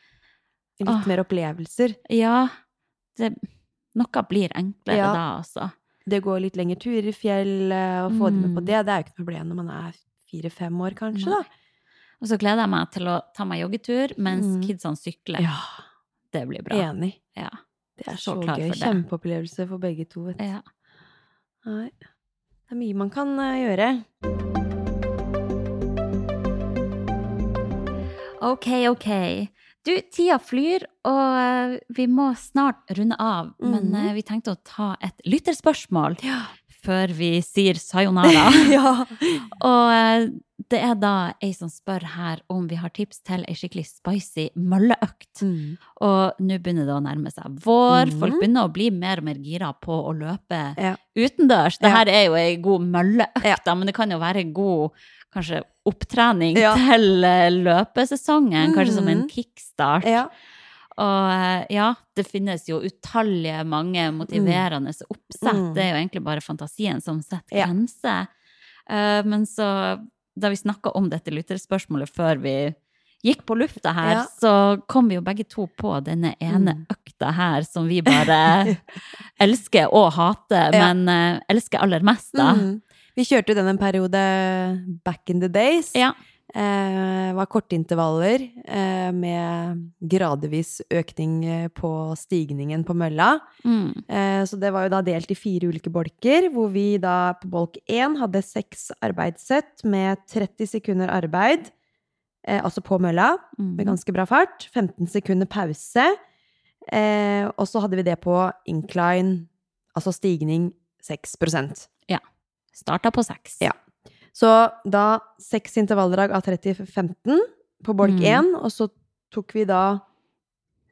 Litt oh. mer opplevelser. Ja, det, noe blir enklere Ja. da, altså. Det går litt lengre turer i fjellet, og få dem med på Mm. det. Det er jo ikke noe problem når man er fire-fem år, kanskje, da. Og så gleder jeg meg til å ta meg joggetur mens Mm. kidsene sykler. Ja, Det blir bra. enig. Ja. Det er Så så, gøy. Kjempeopplevelse for begge to. Vet. ja. Nei. Det er mye man kan eh, gjøre. Ok, ok. Du, tida flyr, og eh, vi må snart runde av. Men Mhm. eh, vi tenkte å ta et lytterspørsmål før vi sier sayonara. ja. og eh, det er da ei som spør her om vi har tips til ei skikkelig spicy mølleøkt. Mm. Og nå begynner det å nærme seg vår. Mm. Folk begynner å bli mer og mer gira på å løpe Ja. utendørs. Det Ja. er jo ei god mølleøkt, Ja. men det kan jo være god kanskje opptrening Ja. til eh, løpesesongen. Kanskje som en kickstart. kickstart. Ja. Og eh, ja, det finnes jo utallige mange motiverende oppsett. Mm. Det er jo egentlig bare fantasien som setter Ja. grenser. Eh, men så, da vi snakka om dette lytterspørsmålet før vi gikk på lufta her, Ja. så kom vi jo begge to på denne ene Mm. økta her som vi bare elsker og hater, Ja. men eh, elsker aller mest, da. Mm. Vi kjørte jo den en periode back in the days. Ja. Eh, var kortintervaller eh, med gradvis økning eh, på stigningen på mølla. Mm. Eh, så det var jo da delt i fire ulike bolker, hvor vi da på bolk én hadde seks arbeidssett med 30 sekunder arbeid, eh, altså på mølla, Mm. med ganske bra fart. 15 sekunder pause. Eh, og så hadde vi det på incline, altså stigning 6 Ja. Starta på seks. Ja. Så da seks intervalldrag av 30-15 på bolk Mm. 1, og så tok vi da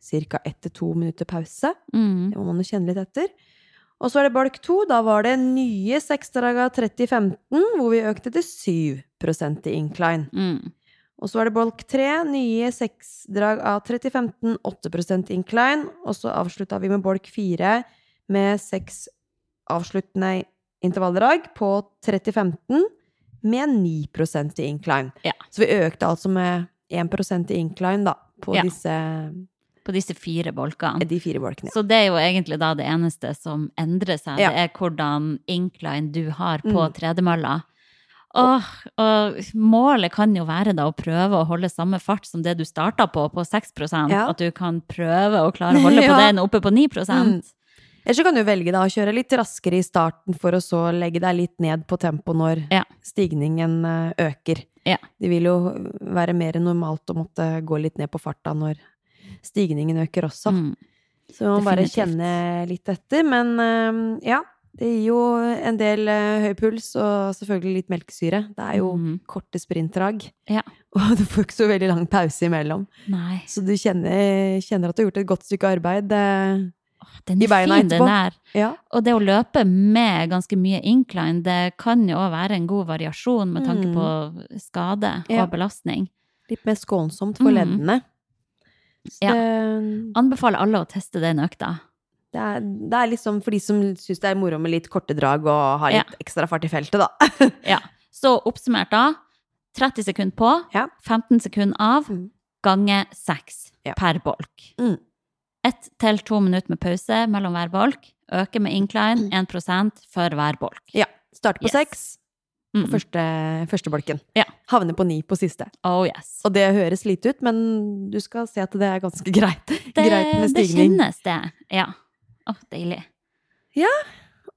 ca. ett til to minutter pause. Mm. Det må man jo kjenne litt etter. Og så er det bolk 2. Da var det nye seksdrag av 30-15, hvor vi økte til 7 i incline. Mm. Og så er det bolk 3. Nye seksdrag av 30-15, 8 i incline. Og så avslutta vi med bolk 4 med seks avsluttende intervalldrag på 30-15 med 9 i incline. Ja. Så vi økte altså med 1 i incline, da, på Ja. disse, På disse fire bolkene. de fire bolkene. Så det er jo egentlig da det eneste som endrer seg. Ja. Det er hvordan incline du har på Mm. tredemølla. Åh, og målet kan jo være da å prøve å holde samme fart som det du starta på, på 6 Ja. At du kan prøve å klare å holde på Ja. den oppe på 9 Mm. Ellers så kan du velge da å kjøre litt raskere i starten for å så legge deg litt ned på tempo når Ja. stigningen eh, øker. Ja. Det vil jo være mer normalt å måtte gå litt ned på farta når stigningen øker også. Mm. Så man må bare kjenne litt etter. Men eh, ja, det gir jo en del eh, høy puls og selvfølgelig litt melkesyre. Det er jo mm. korte sprintdrag. Ja. Og du får ikke så veldig lang pause imellom. Nei. Så du kjenner, kjenner at du har gjort et godt stykke arbeid. Den er fin, den der. ja. Og det å løpe med ganske mye incline, det kan jo også være en god variasjon med tanke Mm. på skade Ja. og belastning. Litt mer skånsomt for Mm. leddene. Så Ja. det, Anbefaler alle å teste den økta. det, er, det er liksom for de som syns det er moro med litt korte drag og har litt ekstra fart i feltet, da. Ja. Så oppsummert da, 30 sekunder på, Ja. 15 sekunder av, Mm. gange 6 Ja. per bolk. Mm. Ett til to minutter med pause mellom hver bolk. Øke med incline 1% for hver bolk. Ja. Starte på Yes. seks Mm. på første, første bolken. Ja. Havne på ni på siste. Oh yes. Og det høres lite ut, men du skal se at det er ganske greit. Det, greit med det kjennes det. Ja. Å, deilig. Ja.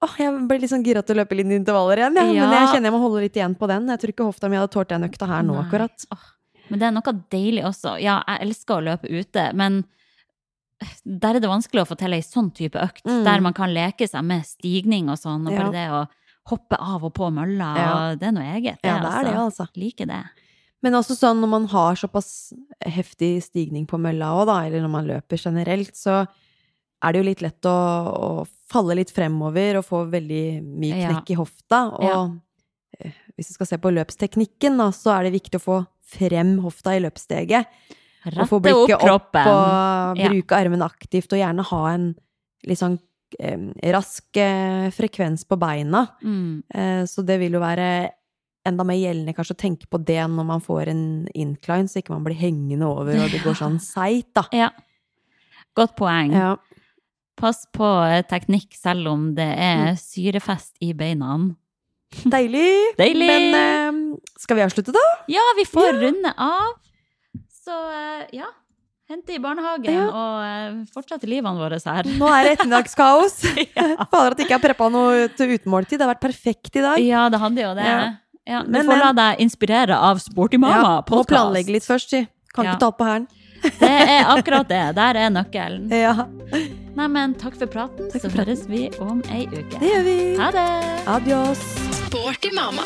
Åh, jeg ble litt sånn gira til å løpe litt intervaller igjen, ja. men jeg kjenner jeg må holde litt igjen på den. Jeg tror ikke hofta mi hadde tålt den økta her nå, Nei. akkurat. Oh. Men det er noe deilig også. Ja, jeg elsker å løpe ute, men der er det vanskelig å få til ei sånn type økt, Mm. der man kan leke seg med stigning og sånn, og Ja. bare det å hoppe av og på mølla, Ja. og det er noe eget. Ja, det er det, altså. Liker det. Men også sånn når man har såpass heftig stigning på mølla òg, da, eller når man løper generelt, så er det jo litt lett å, å falle litt fremover og få veldig mye Ja. knekk i hofta. Og Ja. eh, hvis vi skal se på løpsteknikken, da, så er det viktig å få frem hofta i løpssteget. Og få blikket opp opp, og og Ja. bruke armene aktivt, og gjerne ha en litt sånn eh, rask eh, frekvens på beina. Mm. Eh, så det vil jo være enda mer gjeldende kanskje å tenke på det når man får en incline, så ikke man blir hengende over og det går sånn seigt, da. Ja. Godt poeng. Ja. Pass på eh, teknikk selv om det er Mm. syrefest i beina. Deilig! Deilig! Men skal vi avslutte, da? Ja, vi får runde av. Så eh, ja, hente i barnehagen Ja. og eh, fortsette livene våre her. Nå er det ettermiddagskaos. Ja. Fader at jeg ikke har preppa noe til utemåltid. Det har vært perfekt i dag. Ja, det hadde jo det. Ja. Ja. du Men, får la deg inspirere av Sporty Mama Ja, Må planlegge litt først, si. Kan Ja. ikke ta på hælen. Det er akkurat det. Der er nøkkelen. Ja, Nei, men takk for praten, Takk for så høres vi om ei uke. det gjør vi. Ha det! Adios. Sporty mamma.